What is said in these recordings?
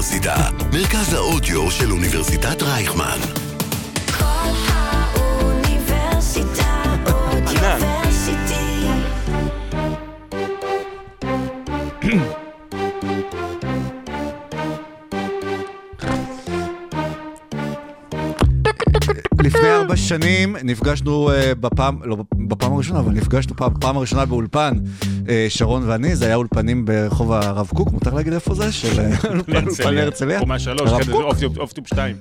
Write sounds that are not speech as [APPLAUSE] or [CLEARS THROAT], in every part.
האוניברסיטה, מרכז האודיו של אוניברסיטת רייכמן. כל האוניברסיטה אודיוורסיטי. לפני ארבע שנים נפגשנו אה, בפעם, לא בפעם הראשונה, אבל נפגשנו פעם, פעם הראשונה באולפן, שרון ואני, זה היה אולפנים ברחוב הרב קוק, מותר להגיד איפה זה? של אה, [LAUGHS] אולפן הרצליה? קומה שלוש, אוף טוב שתיים.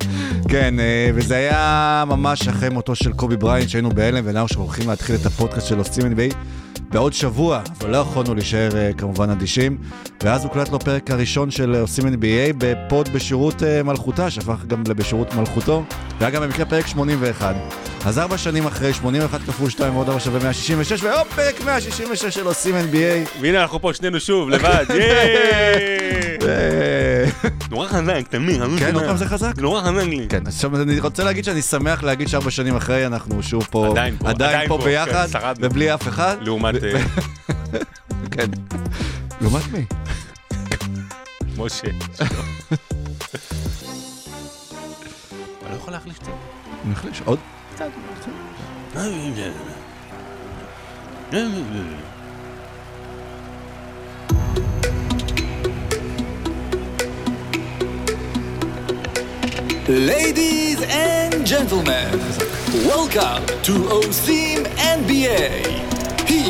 כן, אה, וזה היה ממש אחרי מותו של קובי בריינט, שהיינו בהלם, וידענו שאנחנו הולכים להתחיל את הפודקאסט של עושים NBA בעוד שבוע, אבל לא יכולנו להישאר אה, כמובן אדישים. ואז הוקלט לו פרק הראשון של אה, עושים NBA בפוד בשירות אה, מלכותה, שהפך גם לבשירות מלכותו, והיה גם במקרה פרק 81. אז ארבע שנים אחרי, 81 כפול 2 ועוד 4 שווה 166, והיום פרק 166 של עושים NBA. והנה אנחנו פה שנינו שוב, לבד, [LAUGHS] ייי! נורא חזק, תמיד, אני כן. עוד פעם זה חזק? נורא חזק לי. כן, עכשיו אני רוצה להגיד שאני שמח להגיד שארבע שנים אחרי אנחנו שוב פה, עדיין פה, עדיין עדיין פה פה, ביחד, כן, שרדנו. ובלי אף אחד. לעומת אה, [LAUGHS] כן. לעומת מי? [LAUGHS] משה. [LAUGHS] אתה לא יכול להחליף קצת? אני מחליש עוד. Ladies and gentlemen, welcome to OSIM NBA. Here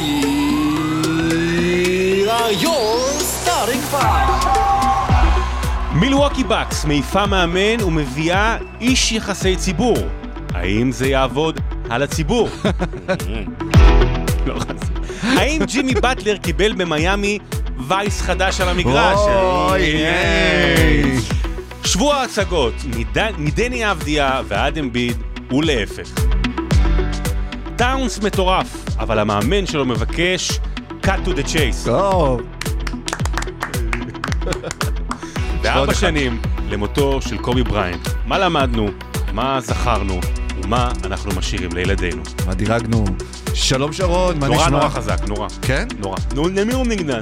are your starting five. מילווקי בקס מעיפה מאמן ומביאה איש יחסי ציבור. האם זה יעבוד על הציבור? לא. האם ג'ימי באטלר קיבל במיאמי וייס חדש על המגרש? אוי, ייי. שבוע ההצגות, מד- מדני אבדיה ועד אמביד ולהפך. טאונס מטורף, אבל המאמן שלו מבקש cut to the chase. טוב. בארבע. שנים למותו של קובי בריינט, מה למדנו, מה זכרנו ומה אנחנו משאירים לילדינו. מה דירגנו? שלום שרון, מה נורא נשמע? נורא חזק, נורא. כן? נורא. נו, למי הוא נגדן?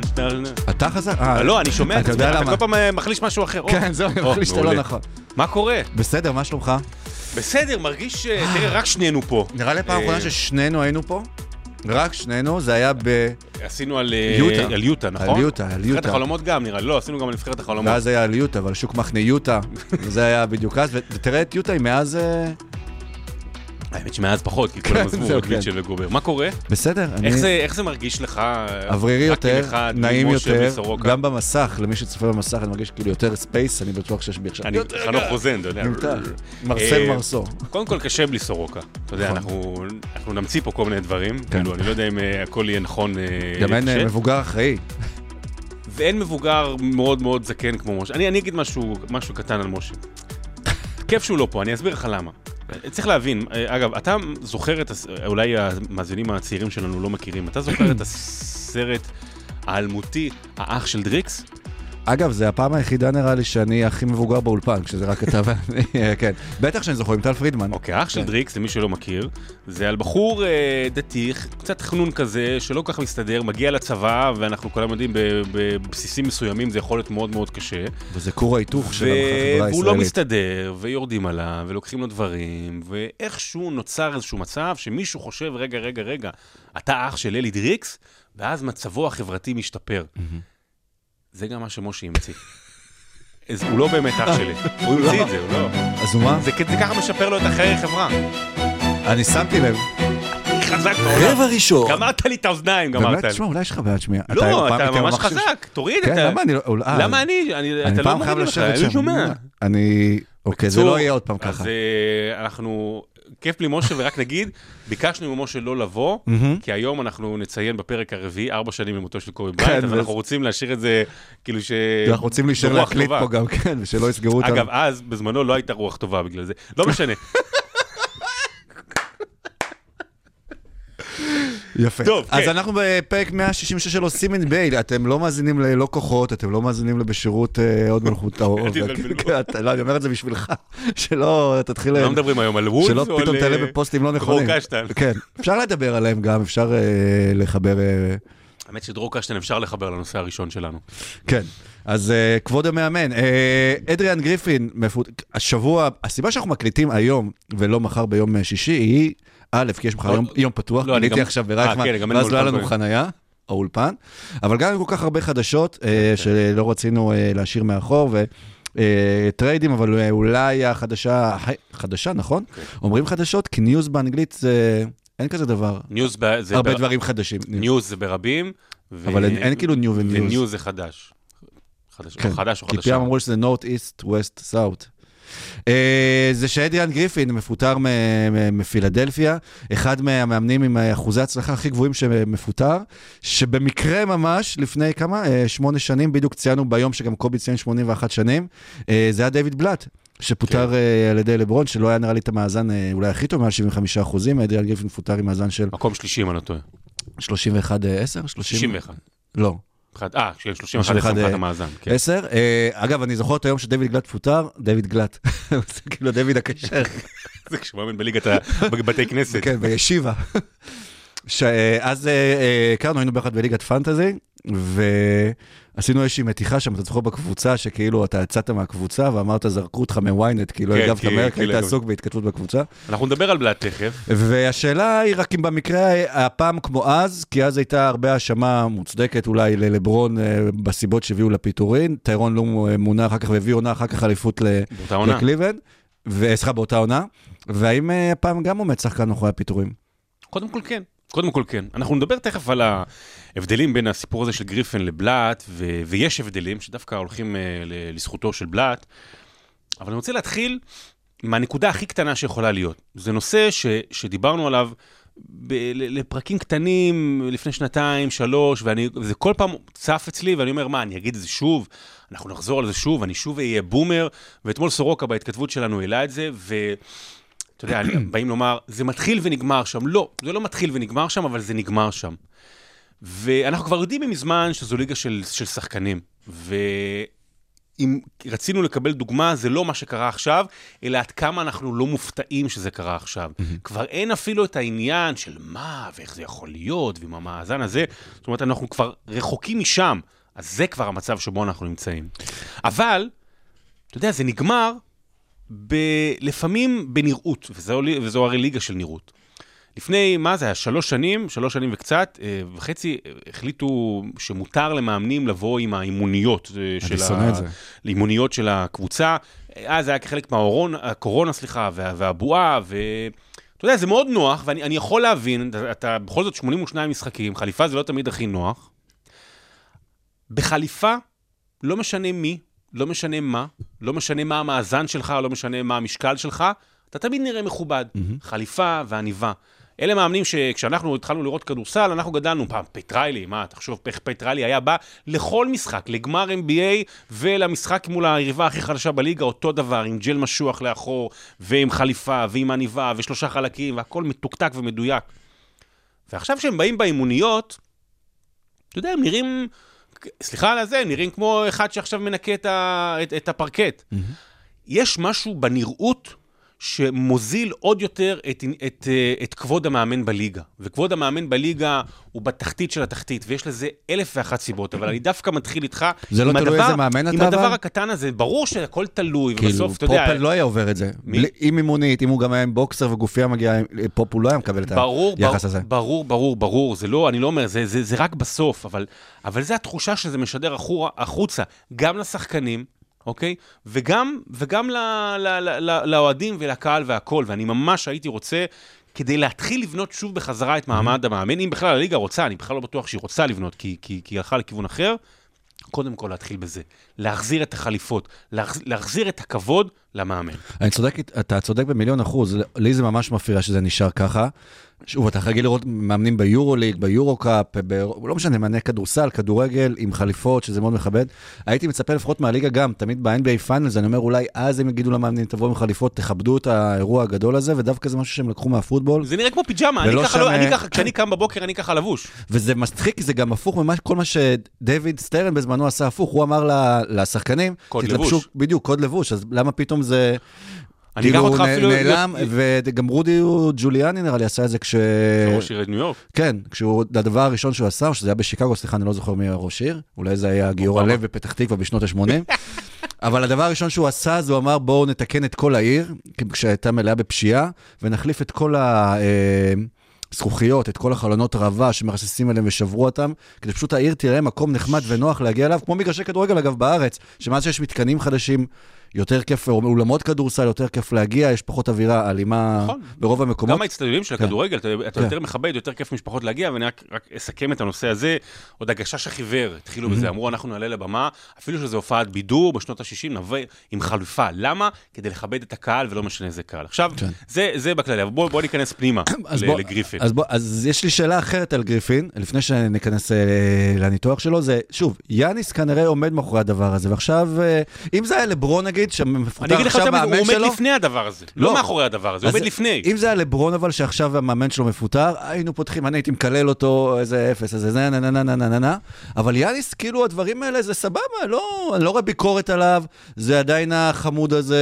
אתה חזק? אה, לא, אני שומע את אתה עצמי, אתה? כל פעם אה, מחליש משהו אחר. כן, זהו, אני או, מחליש שאתה לא מעולה. נכון. מה קורה? בסדר, מה שלומך? בסדר, מרגיש, אה, תראה, רק שנינו פה. נראה לי פעם אה, אחרונה ששנינו היינו פה. רק שנינו, זה היה ב... עשינו על אה, יוטה. על יוטה, נכון? על יוטה, על נבחרת יוטה. החלומות גם נראה לי, לא, עשינו גם על נבחרת החלומות. ואז היה על יוטה, ועל שוק מחנה יוטה. [LAUGHS] וזה היה בדיוק אז, ותראה את יוטה, היא מאז... אה, האמת שמאז פחות, כי כולם עזבו, זהו, רק כן. מיטשל וגובר. מה קורה? בסדר. איך זה- מרגיש לך? אוורירי יותר, נעים יותר? גם במסך, למי שצופה במסך, אני מרגיש כאילו יותר space, אני בטוח שיש בי עכשיו. אני חנוך. רוזן, אתה יודע. נמתח. מרסל אה, מרסו. קודם כל קשה בלי סורוקה. אתה יודע, נכון. אנחנו נמציא פה כל מיני דברים. כאילו, אני לא יודע אם אה, הכל יהיה נכון. אה, גם אין אה. מבוגר אחראי. ואין מבוגר מאוד מאוד זקן כמו משה. אני אגיד משהו קטן על משה. כיף שהוא לא פה, אני אסביר לך למה. צריך להבין, אה, אגב, אתה זוכר את, אולי המאזינים הצעירים שלנו לא מכירים, אתה זוכר את הסרט האלמותי, האח של דריקס? אגב, זה הפעם היחידה נראה לי שאני הכי מבוגר באולפן, כשזה רק אתה [LAUGHS] ואני, כן. בטח שאני זוכר עם טל פרידמן. אוקיי, האח של כן. דריקס, למי שלא מכיר, זה על בחור אה, דתי, קצת חנון כזה, שלא כל כך מסתדר, מגיע לצבא, ואנחנו כולם יודעים, בבסיסים מסוימים זה יכול להיות מאוד מאוד קשה. וזה כור ההיתוך של החברה והוא לא הישראלית. מסתדר, ויורדים עליו, ולוקחים לו דברים, ואיכשהו נוצר איזשהו מצב שמישהו חושב, רגע, רגע, רגע, אתה אח של אלי דריקס, ואז מצבו החברתי משתפר. זה גם מה שמשה המציא. אז הוא לא באמת אח שלי, הוא המציא את זה, הוא לא. אז הוא מה? זה ככה משפר לו את החיי חברה. אני שמתי לב. חזק בעולם. רבע ראשון. גמרת לי את האוזניים, גמרת באמת, לי. תשמע, אולי יש לך בעיית שמיעה. לא, אתה ממש חזק, תוריד את כן, ה... למה אני לא... למה אני? אתה לא פעם חייב מוריד לך, אני. שומע. אני... אוקיי, זה לא יהיה עוד פעם ככה. אז אה, אנחנו, כיף לי משה, ורק נגיד, ביקשנו ממשה לא לבוא. כי היום אנחנו נציין בפרק הרביעי, ארבע שנים למותו של קובי כן, בריינט, אז אנחנו רוצים להשאיר את זה, כאילו ש... אנחנו רוצים להישאר להקליט טובה. פה גם, כן, ושלא יסגרו אותנו. אגב, אז, בזמנו, לא הייתה רוח טובה בגלל זה. לא משנה. [LAUGHS] יפה. טוב, אז כן. אנחנו בפרק 166 של עושים אין בייל, אתם לא מאזינים ללא כוחות, אתם לא מאזינים לבשירות אה, עוד מלכות [LAUGHS] האור. תתבלבלו. כן, אתה- לא, אני אומר את זה בשבילך, [LAUGHS] שלא תתחיל... לא מדברים היום על שלא או על... פתאום תעלה אה, בפוסטים לא נכונים. כן, אפשר לדבר עליהם גם, אפשר אה, לחבר... האמת שדרור קשטן אפשר לחבר לנושא הראשון שלנו. כן, אז uh, כבוד המאמן, uh, אדריאן גריפין, מפות... השבוע, הסיבה שאנחנו מקליטים היום ולא מחר ביום שישי היא, א', כי יש מחר לא, יום, יום פתוח, לא, אני גם- עכשיו אה, ברייכמן, כן, גם אין ואז לא היה לנו. חנייה, האולפן, אבל גם היו כל כך הרבה חדשות כן, אה, שלא רצינו אה, להשאיר מאחור, ו... uh, טריידים, אבל אה, אולי החדשה, חדשה, נכון? כן. אומרים חדשות, כי news באנגלית זה, אין כזה דבר. ניוז זה הרבה בר- דברים חדשים. news זה ברבים. ו- אבל אין- אין כאילו new ו news. ו news זה חדש. חדש כן, או חדש או כי חדשה. פעם אמרו שזה north east, west, south. אה, זה שאדריאן גריפין מפוטר מפילדלפיה, אחד מהמאמנים עם אחוזי ההצלחה הכי גבוהים שמפוטר, שבמקרה ממש לפני כמה? אה, שמונה שנים, בדיוק ציינו ביום שגם קובי ציין 81 שנים, אה, זה היה דיוויד בלאט. שפוטר כן. על ידי לברון, שלא היה נראה לי את המאזן אולי הכי טוב, מעל 75 אחוזים, אדריאן גריפין מפוטר עם מאזן של מקום שלישי, אם אני לא טועה. 31, 10? 61. לא, אה, כשיהיה 31 31, מבחינת אה, המאזן. כן. 10. אה, אגב, אני זוכר את היום שדויד גלט פוטר, דויד גלט. [LAUGHS] זה כאילו דויד הקשר. [LAUGHS] זה כשהוא מאמן בליגת בבתי כנסת. כן, בישיבה. ש- אה, אז אה, אה, הכרנו, היינו ביחד בליגת פנטזי, ועשינו איזושהי מתיחה שם, אתה זוכר בקבוצה, שכאילו אתה יצאת מהקבוצה ואמרת, זרקו אותך מוויינט, כאילו כן, הגבת מהר, כי היית עסוק בהתכתבות בקבוצה. אנחנו נדבר על בלאט תכף. והשאלה היא רק אם במקרה הפעם כמו אז, כי אז הייתה הרבה האשמה מוצדקת אולי ללברון אה, בסיבות שהביאו לפיטורין. טיירון לא מונה אחר כך והביא עונה אחר כך אליפות ל- באותה עונה. לקליבלנד, וסליחה, באותה עונה. והאם אה, הפעם גם עומד שחקן אחרי הפיטורים? קודם כל כן. קודם כל כן. אנחנו נדבר תכף על ההבדלים בין הסיפור הזה של גריפן לבלאט, ו- ויש הבדלים שדווקא הולכים אה, ל- לזכותו של בלאט. אבל אני רוצה להתחיל מהנקודה הכי קטנה שיכולה להיות. זה נושא ש- שדיברנו עליו ב- לפרקים קטנים לפני שנתיים, שלוש, וזה כל פעם צף אצלי, ואני אומר, מה, אני אגיד את זה שוב? אנחנו נחזור על זה שוב, אני שוב אהיה בומר, ואתמול סורוקה בהתכתבות שלנו העלה את זה, ו... אתה יודע, [CLEARS THROAT] באים לומר, זה מתחיל ונגמר שם. לא, זה לא מתחיל ונגמר שם, אבל זה נגמר שם. ואנחנו כבר יודעים מזמן שזו ליגה של, של שחקנים. ואם רצינו לקבל דוגמה, זה לא מה שקרה עכשיו, אלא עד כמה אנחנו לא מופתעים שזה קרה עכשיו. כבר אין אפילו את העניין של מה, ואיך זה יכול להיות, ועם המאזן הזה. זאת אומרת, אנחנו כבר רחוקים משם. אז זה כבר המצב שבו אנחנו נמצאים. אבל, אתה יודע, זה נגמר ב- לפעמים בנראות, וזו, וזו הרי ליגה של נראות. לפני, מה זה היה, שלוש שנים, שלוש שנים וקצת, אה, וחצי, אה, החליטו שמותר למאמנים לבוא עם האימוניות אה, של זה. לאימוניות של הקבוצה. אה, זה היה כחלק מהקורונה, סליחה, וה, והבועה, ו... אתה יודע, זה מאוד נוח, ואני אני יכול להבין, אתה בכל זאת 82 משחקים, חליפה זה לא תמיד הכי נוח. בחליפה, לא משנה מי, לא משנה מה, לא משנה מה המאזן שלך, לא משנה מה המשקל שלך, אתה תמיד נראה מכובד. Mm-hmm. חליפה ועניבה. אלה מאמנים שכשאנחנו התחלנו לראות כדורסל, אנחנו גדלנו פעם, פטריילי, מה, תחשוב, איך פטריילי היה בא לכל משחק, לגמר NBA ולמשחק מול היריבה הכי חלשה בליגה, אותו דבר, עם ג'ל משוח לאחור, ועם חליפה, ועם עניבה, ושלושה חלקים, והכל מתוקתק ומדויק. ועכשיו כשהם באים באימוניות, אתה יודע, הם נראים, סליחה על הזה, הם נראים כמו אחד שעכשיו מנקה את, ה, את, את הפרקט. יש משהו בנראות שמוזיל עוד יותר את, את, אה, את כבוד המאמן בליגה. וכבוד המאמן בליגה הוא בתחתית של התחתית, ויש לזה אלף ואחת סיבות, אבל אני דווקא מתחיל איתך זה לא עם תלוי הדבר- איזה מאמן עם אתה, הדבר אבל? הקטן הזה, ברור שהכל תלוי, כאילו, ובסוף, אתה יודע... פופל לא היה עובר את זה. מי? בלי- עם אימונית, אם הוא גם היה עם בוקסר וגופייה מגיעה, פופ הוא לא היה מקבל את ברור, היחס ברור, הזה. ברור, ברור, ברור, זה לא, אני לא אומר, זה, זה, זה רק בסוף, אבל, אבל זה התחושה שזה משדר החוצה, גם לשחקנים, אוקיי? וגם, וגם לאוהדים ולקהל והכול, ואני ממש הייתי רוצה, כדי להתחיל לבנות שוב בחזרה את מעמד המאמן, אם בכלל הליגה רוצה, אני בכלל לא בטוח שהיא רוצה לבנות, כי, כי, כי היא הלכה לכיוון אחר, קודם כל להתחיל בזה, להחזיר את החליפות, להחז, להחזיר את הכבוד למאמן. אני צודק, אתה צודק במיליון אחוז, לי זה ממש מפריע שזה נשאר ככה. שוב, אתה רגיל לראות מאמנים ביורוליג, ביורו-קאפ, ב... לא משנה, מאמני כדורסל, כדורגל, עם חליפות, שזה מאוד מכבד. הייתי מצפה לפחות מהליגה גם, תמיד ב-NBA Finals, אני אומר, אולי אז הם יגידו למאמנים, תבואו עם חליפות, תכבדו את האירוע הגדול הזה, ודווקא זה משהו שהם לקחו מהפוטבול. זה נראה כמו פיג'מה, אני ככה, לא, שם, אני אה, ככה, כשאני קם בבוקר, אני ככה לבוש. וזה מצחיק, זה גם הפוך ממה, כל מה שדייוויד סטרן בזמנו עשה הפוך, הוא אמר ל- לשחקנים, קוד לבוש. בדיוק, קוד לבוש, אז למה פתאום זה... אני אקח כאילו אותך אפילו... נעלם, להיות- וגם רודי ג'וליאני נראה לי עשה את זה כש... ראש עיריית ניו יורק. כן, כשהוא, הדבר הראשון שהוא עשה, שזה היה בשיקגו, סליחה, אני לא זוכר מי היה ראש עיר, אולי זה היה גיורא. לב בפתח תקווה בשנות ה-80, [LAUGHS] אבל הדבר הראשון שהוא עשה, זה הוא אמר, בואו נתקן את כל העיר, כשהייתה מלאה בפשיעה, ונחליף את כל ה... אה, זכוכיות, את כל החלונות ראווה שמרססים עליהם ושברו אותם, כדי שפשוט העיר תראה מקום נחמד ונוח להגיע אליו, כמו מגרשי כדורגל אגב בארץ, שמאז שיש מתקנים חדשים, יותר כיף, או אולמות כדורסל, יותר כיף להגיע, יש פחות אווירה אלימה נכון. ברוב המקומות. גם האצטדיונים של כן. הכדורגל, אתה אתה כן. יותר מכבד, יותר כיף משפחות להגיע, ואני רק רק אסכם את הנושא הזה. עוד הגשש החיוור, התחילו בזה, אמרו, אנחנו נעלה לבמה, אפילו שזו הופעת בידור בשנות ה-60, נבוא עם חלופה. למה? כדי לכבד את הקהל, ולא משנה איזה קהל. עכשיו, כן. זה- זה בכללי, אבל בואו בוא ניכנס פנימה [COUGHS] אז ל- בוא- לגריפין. אז, בוא, אז יש לי שאלה אחרת על גריפין, לפני שניכנס אה, לניתוח שלו, זה, שוב, יאניס כנראה עומד מאחורי הדבר הזה, ועכשיו, אה, אם זה היה לברון נגיד, אני שמפוטר אגיד לך עכשיו יותר מזה, מאמן הוא עומד שלו, לפני הדבר הזה, לא. לא מאחורי הדבר הזה, הוא עומד לפני. אם זה היה לברון אבל שעכשיו המאמן שלו מפוטר, היינו פותחים, אני הייתי מקלל אותו, איזה אפס, איזה זה, נה נה נה נה נה נה נה, אבל יאניס, כאילו הדברים האלה זה סבבה, לא, אני לא רואה ביקורת עליו, זה עדיין החמוד הזה,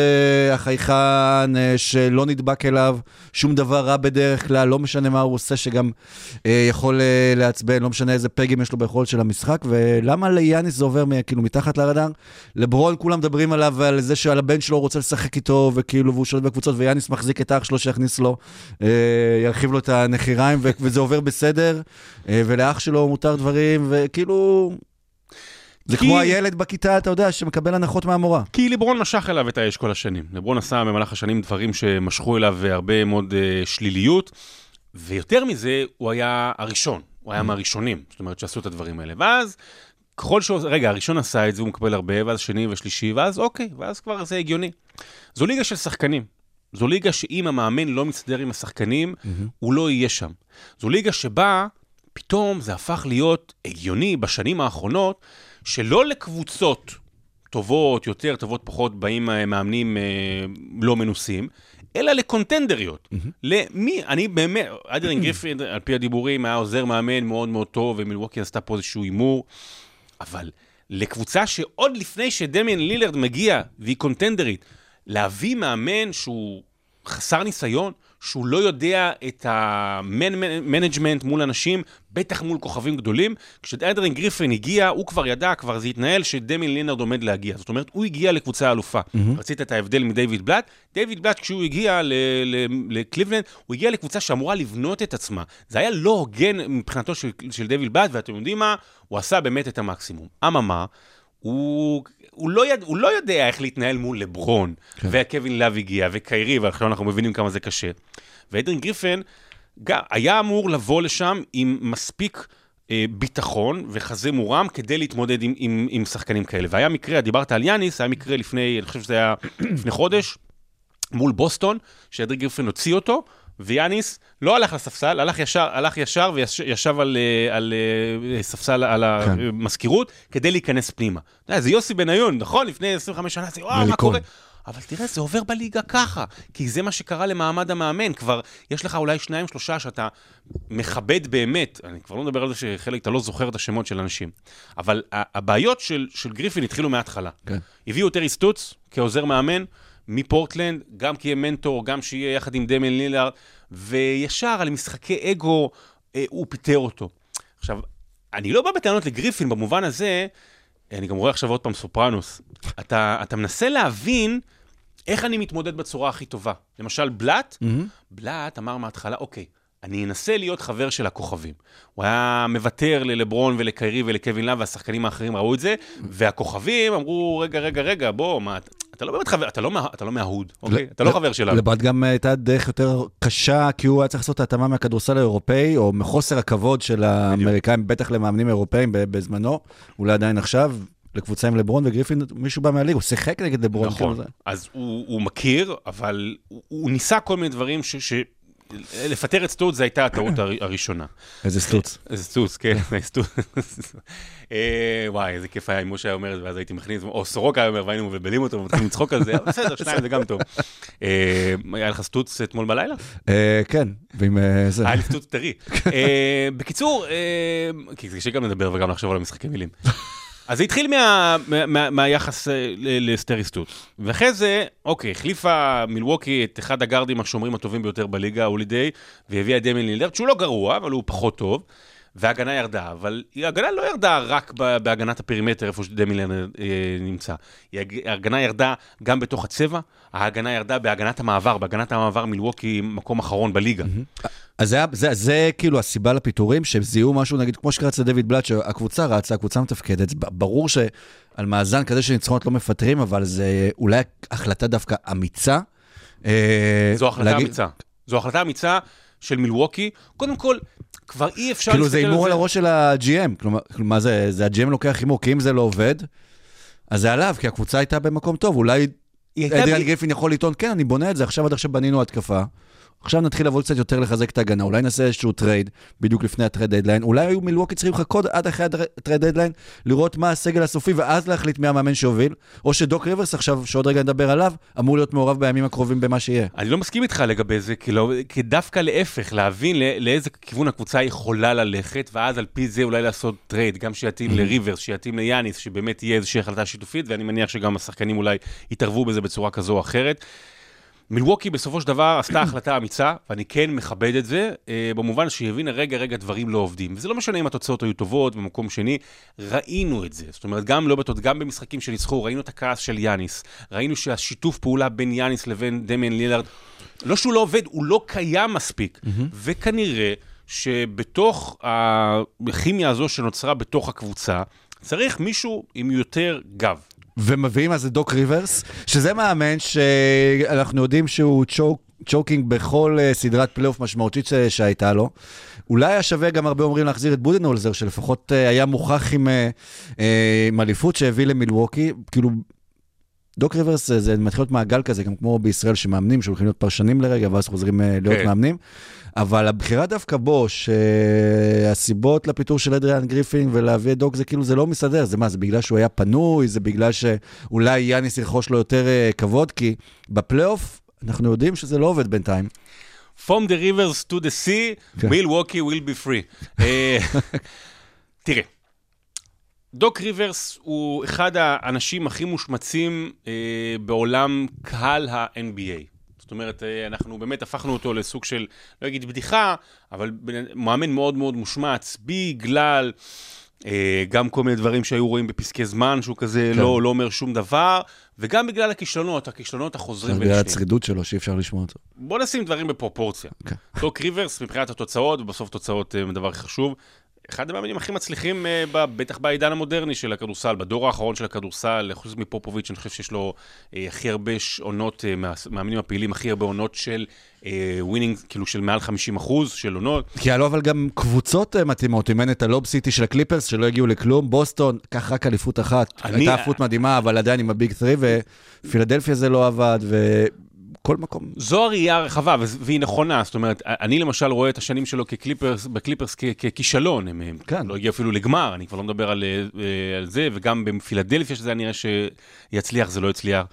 החייכן, אה, שלא נדבק אליו, שום דבר רע בדרך כלל, לא משנה מה הוא עושה, שגם אה, יכול אה, לעצבן, לא משנה איזה פגים יש לו ביכולת של המשחק, ולמה ליאניס זה עובר כאילו מתחת לרדאר? לברון כולם מדברים עליו ועל זה שעל הבן שלו רוצה לשחק איתו, וכאילו, והוא שולט בקבוצות, ויאניס מחזיק את אח שלו שיכניס לו, אה, ירחיב לו את הנחיריים, ו- וזה עובר בסדר, אה, ולאח שלו מותר דברים, וכאילו... זה כי- כמו הילד בכיתה, אתה יודע, שמקבל הנחות מהמורה. כי ליברון משך אליו את האש כל השנים. ליברון עשה במהלך השנים דברים שמשכו אליו הרבה מאוד uh, שליליות, ויותר מזה, הוא היה הראשון. הוא היה מהראשונים, זאת אומרת, שעשו את הדברים האלה. ואז, ככל שהוא... רגע, הראשון עשה את זה, הוא מקבל הרבה, ואז שני ושלישי, ואז אוקיי, ואז כבר זה הגיוני. זו ליגה של שחקנים. זו ליגה שאם המאמן לא מסתדר עם השחקנים, הוא לא יהיה שם. זו ליגה שבה פתאום זה הפך להיות הגיוני בשנים האחרונות, שלא לקבוצות טובות יותר, טובות פחות, באים אה, מאמנים אה, לא מנוסים, אלא לקונטנדריות. למי, אני באמת, אדרין גריפין, על פי הדיבורים, היה עוזר מאמן מאוד מאוד טוב, ומילווקי עשתה פה איזשהו הימור, אבל לקבוצה שעוד לפני שדמיאן לילרד מגיע, והיא קונטנדרית, להביא מאמן שהוא חסר ניסיון, שהוא לא יודע את ה management מול אנשים, בטח מול כוכבים גדולים. כשאדרין גריפין הגיע, הוא כבר ידע, כבר זה התנהל, שדמיאן לינארד עומד להגיע. זאת אומרת, הוא הגיע לקבוצה אלופה. רצית את ההבדל מדייוויד בלאט? דייוויד בלאט, כשהוא הגיע ל- ל- לקליבלנד, הוא הגיע לקבוצה שאמורה לבנות את עצמה. זה היה לא הוגן מבחינתו של, של דייוויד בלאט, ואתם יודעים מה? הוא עשה באמת את המקסימום. אממה, הוא, הוא, לא יד, הוא לא יודע איך להתנהל מול לברון, כן. וקווין לאב הגיע, וקיירי, ועכשיו אנחנו מבינים כמה זה קשה. ואדרין גריפן גם, היה אמור לבוא לשם עם מספיק אה, ביטחון וחזה מורם כדי להתמודד עם, עם, עם שחקנים כאלה. והיה מקרה, דיברת על יאניס, היה מקרה לפני, אני חושב שזה היה [CLEARS THROAT] לפני חודש, מול בוסטון, שאדרין גריפן הוציא אותו, ויאניס לא הלך לספסל, הלך ישר, הלך ישר וישב על, אה, על, על ספסל, על כן. המזכירות, כדי להיכנס פנימה. אתה יודע, זה יוסי בניון, נכון? לפני 25 שנה, זה וואו, מה. קורה? אבל תראה, זה עובר בליגה ככה, כי זה מה שקרה למעמד המאמן. כבר יש לך אולי שניים, שלושה שאתה מכבד באמת, אני כבר לא מדבר על זה שחלק אתה לא זוכר את השמות של אנשים, אבל הבעיות של, של גריפין התחילו מההתחלה. כן. הביאו את ארי סטוץ כעוזר מאמן מפורטלנד, גם כי יהיה מנטור, גם שיהיה יחד עם דמיין לילארד, וישר על משחקי אגו אה, הוא פיטר אותו. עכשיו, אני לא בא בטענות לגריפין במובן הזה, אני גם רואה עכשיו עוד פעם סופרנוס. אתה, אתה מנסה להבין איך אני מתמודד בצורה הכי טובה. למשל, בלאט, בלאט אמר מההתחלה, אוקיי, אני אנסה להיות חבר של הכוכבים. הוא היה מוותר ללברון ולקיירי ולקווין לאב, והשחקנים האחרים ראו את זה, והכוכבים אמרו, רגע, רגע, רגע, בוא, מה, אתה- לא באמת חבר, אתה לא, אתה לא מההוד, אוקיי? אתה לא חבר שלנו. לברד גם הייתה דרך יותר קשה, כי הוא היה צריך לעשות את ההתאמה מהכדורסל האירופאי, או מחוסר הכבוד של האמריקאים, בטח למאמנים אירופאים בזמנו, אולי עדיין עכשיו, לקבוצה עם לברון וגריפין, מישהו בא מהליגה, הוא שיחק נגד לברון. נכון, כאילו אז הוא, הוא מכיר, אבל הוא, הוא ניסה כל מיני דברים ש... ש... לפטר את סטוץ זו הייתה הטעות הר- הראשונה. איזה סטוץ. איזה סטוץ, כן, [LAUGHS] סטוץ. אה, וואי, איזה כיף היה אם משה היה אומר את זה, ואז הייתי מכניס, או סורוקה היה אומר, והיינו מבלבלים אותו, ומתחילים לצחוק על זה, אבל בסדר, שניים זה גם טוב. אה, היה לך סטוץ אתמול בלילה? אה, כן, ועם זה. היה לי סטוץ טרי. בקיצור, כי זה קשה גם לדבר וגם לחשוב על המשחקי מילים. אז זה התחיל מה, מה, מה, מהיחס אה, ל- לטרי סטוטס. ואחרי זה, אוקיי, החליפה מילווקי את אחד הגארדים השומרים הטובים ביותר בליגה, הולידיי, והביאה דמיין לילרד, שהוא לא גרוע, אבל הוא פחות טוב. וההגנה ירדה, אבל ההגנה לא ירדה רק בהגנת ה perimeter, איפה שדמי לילרד אה, נמצא. ההגנה ירדה גם בתוך הצבע, ההגנה ירדה בהגנת המעבר, בהגנת המעבר מילווקי מקום אחרון בליגה. אז זה, זה, זה כאילו הסיבה לפיטורים, שהם זיהו משהו, נגיד, כמו שקרה לדויד בלאט, שהקבוצה רצה, הקבוצה מתפקדת, ברור שעל מאזן כזה של ניצחונות לא מפטרים, אבל זה אולי החלטה דווקא אמיצה. אה, זו החלטה להגיד- אמיצה. זו החלטה אמיצה של מילווקי. קודם כל, כבר אי אפשר כאילו זה הימור על. הראש של ה-GM, כלומר, מה זה, זה ה-GM לוקח הימור, כי אם זה לא עובד, אז זה עליו, כי הקבוצה הייתה במקום טוב, אולי אדריאן ב- גריפין יכול לטעון, כן, אני בונה את זה, עכשיו עד עכשיו בנינו התקפה. עכשיו נתחיל לעבוד קצת יותר לחזק את ההגנה, אולי נעשה איזשהו טרייד בדיוק לפני הטרייד דדליין, אולי היו מילווקי צריכים לחכות עד אחרי הטרייד דדליין, לראות מה הסגל הסופי ואז להחליט מי המאמן שהוביל, או שדוק ריברס עכשיו, שעוד רגע נדבר עליו, אמור להיות מעורב בימים הקרובים במה שיהיה. אני לא מסכים איתך לגבי זה, כי, לא, כי דווקא להפך, להבין לא, לאיזה כיוון הקבוצה יכולה ללכת, ואז על פי זה אולי לעשות טרייד, גם שיתאים לריברס, שיתאים ליאניס, שבאמת תהיה איזושהי החלטה שיתופית, ואני מניח שגם השחקנים אולי יתערבו בזה בצורה כזו או אחרת. מילווקי בסופו של דבר עשתה החלטה אמיצה, ואני כן מכבד את זה, אה, במובן שהיא הבינה, רגע, רגע, דברים לא עובדים. וזה לא משנה אם התוצאות היו טובות במקום שני, ראינו את זה. זאת אומרת, גם לא בתוצאות, גם במשחקים שניצחו, ראינו את הכעס של יאניס, ראינו שהשיתוף פעולה בין יאניס לבין דמיין לילארד, לא שהוא לא עובד, הוא לא קיים מספיק. וכנראה שבתוך הכימיה הזו שנוצרה בתוך הקבוצה, צריך מישהו עם יותר גב. ומביאים אז את דוק ריברס, שזה מאמן שאנחנו יודעים שהוא choke, choking בכל uh, סדרת פלייאוף משמעותית שהייתה לו. אולי היה שווה גם הרבה אומרים להחזיר את בודנהולזר, שלפחות uh, היה מוכח עם, uh, עם אליפות שהביא למילווקי. כאילו, דוק ריברס זה, מתחיל להיות מעגל כזה, גם כמו בישראל שמאמנים, שהולכים להיות פרשנים לרגע, ואז חוזרים uh, להיות כן. מאמנים. אבל הבחירה דווקא בו, שהסיבות לפיטור של אדריאן גריפין ולהביא את דוק, זה כאילו, זה לא מסתדר. זה מה, זה בגלל שהוא היה פנוי? זה בגלל שאולי יאניס ירכוש לו יותר אה, כבוד? כי בפלייאוף, אנחנו יודעים שזה לא עובד בינתיים. From the rivers to the sea, כן. Milwaukee will be free. אה, [LAUGHS] תראה, דוק ריברס הוא אחד האנשים הכי מושמצים אה, בעולם קהל ה-NBA. זאת אומרת, אה, אנחנו באמת הפכנו אותו לסוג של, לא אגיד בדיחה, אבל מאמן מאוד מאוד מושמץ, בגלל אה, גם כל מיני דברים שהיו רואים בפסקי זמן, שהוא כזה כן. לא, לא אומר שום דבר, וגם בגלל הכישלונות, הכישלונות החוזרים בגלל ונשנים. הצרידות שלו, שאי אפשר לשמוע אותו. בוא נשים דברים בפרופורציה. כן. דוק ריברס, מבחינת התוצאות, ובסוף תוצאות הם הדבר הכי חשוב, אחד המאמנים הכי מצליחים, אה, בטח בעידן המודרני של הכדורסל, בדור האחרון של הכדורסל, חוץ מפופוביץ', אני חושב שיש לו אה, הכי הרבה עונות, אה, מהמאמנים הפעילים, הכי הרבה עונות של winning, כאילו של מעל 50 אחוז של עונות. כי היה לו אבל גם קבוצות מתאימות, אימן את הלוב סיטי של הקליפרס, שלא הגיעו לכלום, בוסטון, קח רק אליפות אחת. אני- הייתה אליפות מדהימה, אבל עדיין עם ה big 3, ופילדלפיה זה לא עבד, וכל מקום. זו הראייה הרחבה, והיא נכונה. זאת אומרת, אני למשל רואה את השנים שלו כקליפרס, בקליפרס ככישלון. הם, הם כן. לא הגיעו אפילו לגמר, אני כבר לא מדבר על, אה, על זה, וגם בפילדלפיה, שזה היה נראה שיצליח, זה לא הצליח.